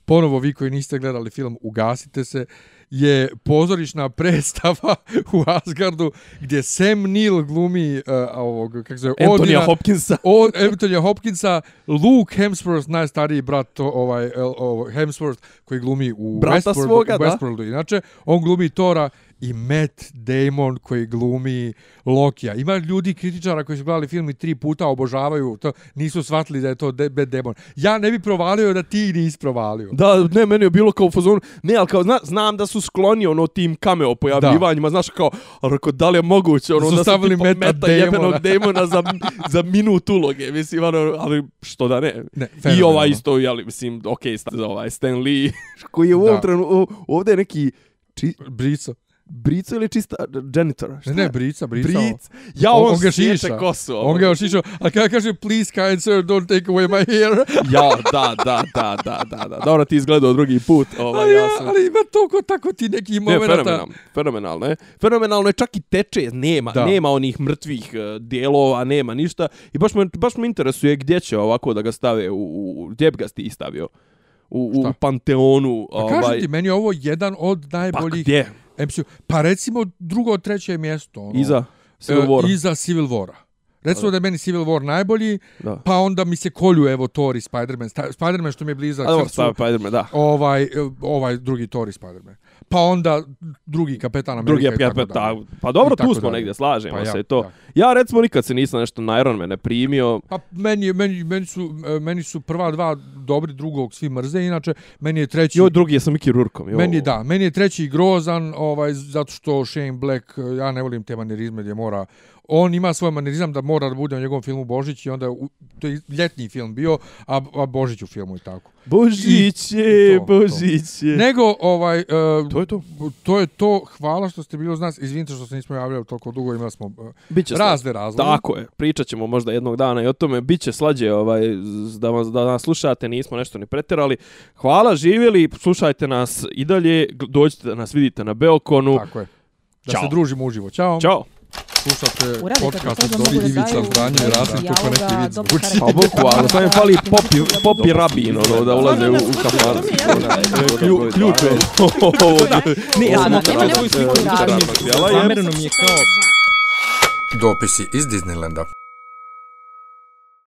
Speaker 1: ponovo vi koji niste gledali film, ugasite se, je pozorišna predstava u Asgardu gdje Sam Neill glumi uh, ovog, kako se zove,
Speaker 3: Antonija
Speaker 1: Odina,
Speaker 3: Hopkinsa.
Speaker 1: od Antonija Hopkinsa, Luke Hemsworth, najstariji brat to, ovaj, ovaj, Hemsworth, koji glumi u
Speaker 3: Brata
Speaker 1: Westworldu,
Speaker 3: svoga.
Speaker 1: Westworldu. Inače, on glumi Tora i Matt Damon koji glumi Lokija. Ima ljudi kritičara koji su gledali film i tri puta obožavaju to, nisu shvatili da je to de, Matt Damon. Ja ne bi provalio da ti nisi provalio.
Speaker 3: Da, ne, meni je bilo kao u fazonu, ne, ali kao, zna, znam da su skloni ono tim cameo pojavljivanjima, znaš kao, rekao, da li je moguće ono
Speaker 1: Da su
Speaker 3: da tipa
Speaker 1: Matta
Speaker 3: meta
Speaker 1: Damona.
Speaker 3: jebenog Damona za, za minut uloge, mislim, ono, ali što da ne.
Speaker 1: Ne,
Speaker 3: I ovaj isto, jeli, mislim, okej, okay, za ovaj Stan Lee, koji je u ovom
Speaker 1: Da.
Speaker 3: trenu, ovdje je neki, či,
Speaker 1: Brico.
Speaker 3: Brico ili čista janitor?
Speaker 1: Ne, ne, brica, brica.
Speaker 3: Bric. Ja,
Speaker 1: On-
Speaker 3: on,
Speaker 1: on ga šiša.
Speaker 3: kosu.
Speaker 1: On ga još išao, a kada kaže, please kind sir, don't take away my hair.
Speaker 3: Ja, da, da, da, da, da, da. Dobro, ti izgledao drugi put. Ovaj,
Speaker 1: ali,
Speaker 3: ja sam...
Speaker 1: ali ima toliko tako ti neki
Speaker 3: Ne,
Speaker 1: momenta.
Speaker 3: fenomenalno, fenomenalno je. Fenomenalno je čak i teče, nema,
Speaker 1: Da.
Speaker 3: nema onih mrtvih e, dijelova, nema ništa. I baš me, baš me interesuje gdje će ovako da ga stave, u, u, gdje bi ga ti stavio? U, u
Speaker 1: Šta?
Speaker 3: Panteonu.
Speaker 1: Pa kažem ti, meni je ovo jedan od
Speaker 3: pa
Speaker 1: najboljih
Speaker 3: gdje?
Speaker 1: MCU. Pa recimo drugo, treće mjesto. Ono,
Speaker 3: Iza Civil
Speaker 1: e,
Speaker 3: War.
Speaker 1: Iza Civil Wara. Recimo da je meni Civil War najbolji,
Speaker 3: Da.
Speaker 1: pa onda mi se kolju evo Thor i Spider-Man. Spider-Man što mi je blizak srcu.
Speaker 3: Spider-Man, da.
Speaker 1: Ovaj, e, ovaj drugi Thor i Spider-Man. Pa onda drugi Kapetan Amerika
Speaker 3: Drugi
Speaker 1: dalje.
Speaker 3: da. Pa dobro, tu smo
Speaker 1: dalje.
Speaker 3: negdje, slažemo
Speaker 1: Pa ja,
Speaker 3: se to.
Speaker 1: da.
Speaker 3: Ja recimo nikad se nisam nešto na Iron Mane primio.
Speaker 1: Pa meni, meni, meni, su, e, meni su prva dva dobri, drugog svi mrze, inače meni je treći...
Speaker 3: Ovaj drugi je sa Mickey Rourkeom. jo.
Speaker 1: Meni da, meni je treći grozan, ovaj, zato što Shane Black, eh, ja ne volim te manierizme gdje mora, on ima svoj manierizam da mora da bude u njegovom filmu Božić i onda u, to je ljetni film bio, a, a Božić u filmu i tako.
Speaker 3: Božiće,
Speaker 1: To, to.
Speaker 3: Božiće.
Speaker 1: Nego, ovaj, uh,
Speaker 3: To je to.
Speaker 1: to je to, hvala što ste bili uz nas, izvinite što se nismo javljali toliko dugo, imali smo uh,
Speaker 3: Biće
Speaker 1: razne razloge.
Speaker 3: Tako je, pričat ćemo možda jednog dana i o tome. Biće slađe ovaj, da, vas, da nas slušate, nismo nešto ni pretjerali. Hvala, živjeli, slušajte nas i dalje, dođite da nas vidite na Beokonu.
Speaker 1: Tako je. Da
Speaker 3: Ćao.
Speaker 1: se družimo uživo. Ćao.
Speaker 3: Ćao.
Speaker 1: Slušate podcast od Dobri Ivica Zdanje i Rasim kako neki
Speaker 2: karakter.
Speaker 3: Pa bukvalno, samo im fali popi, popi rabin, ono, da ulaze u, u kafar. Klju- Ključ je. Ne, ja sam
Speaker 2: nemoj
Speaker 3: e,
Speaker 2: sliku
Speaker 3: je-
Speaker 4: Zamereno mi je kao
Speaker 5: Dopisi iz Disneylanda.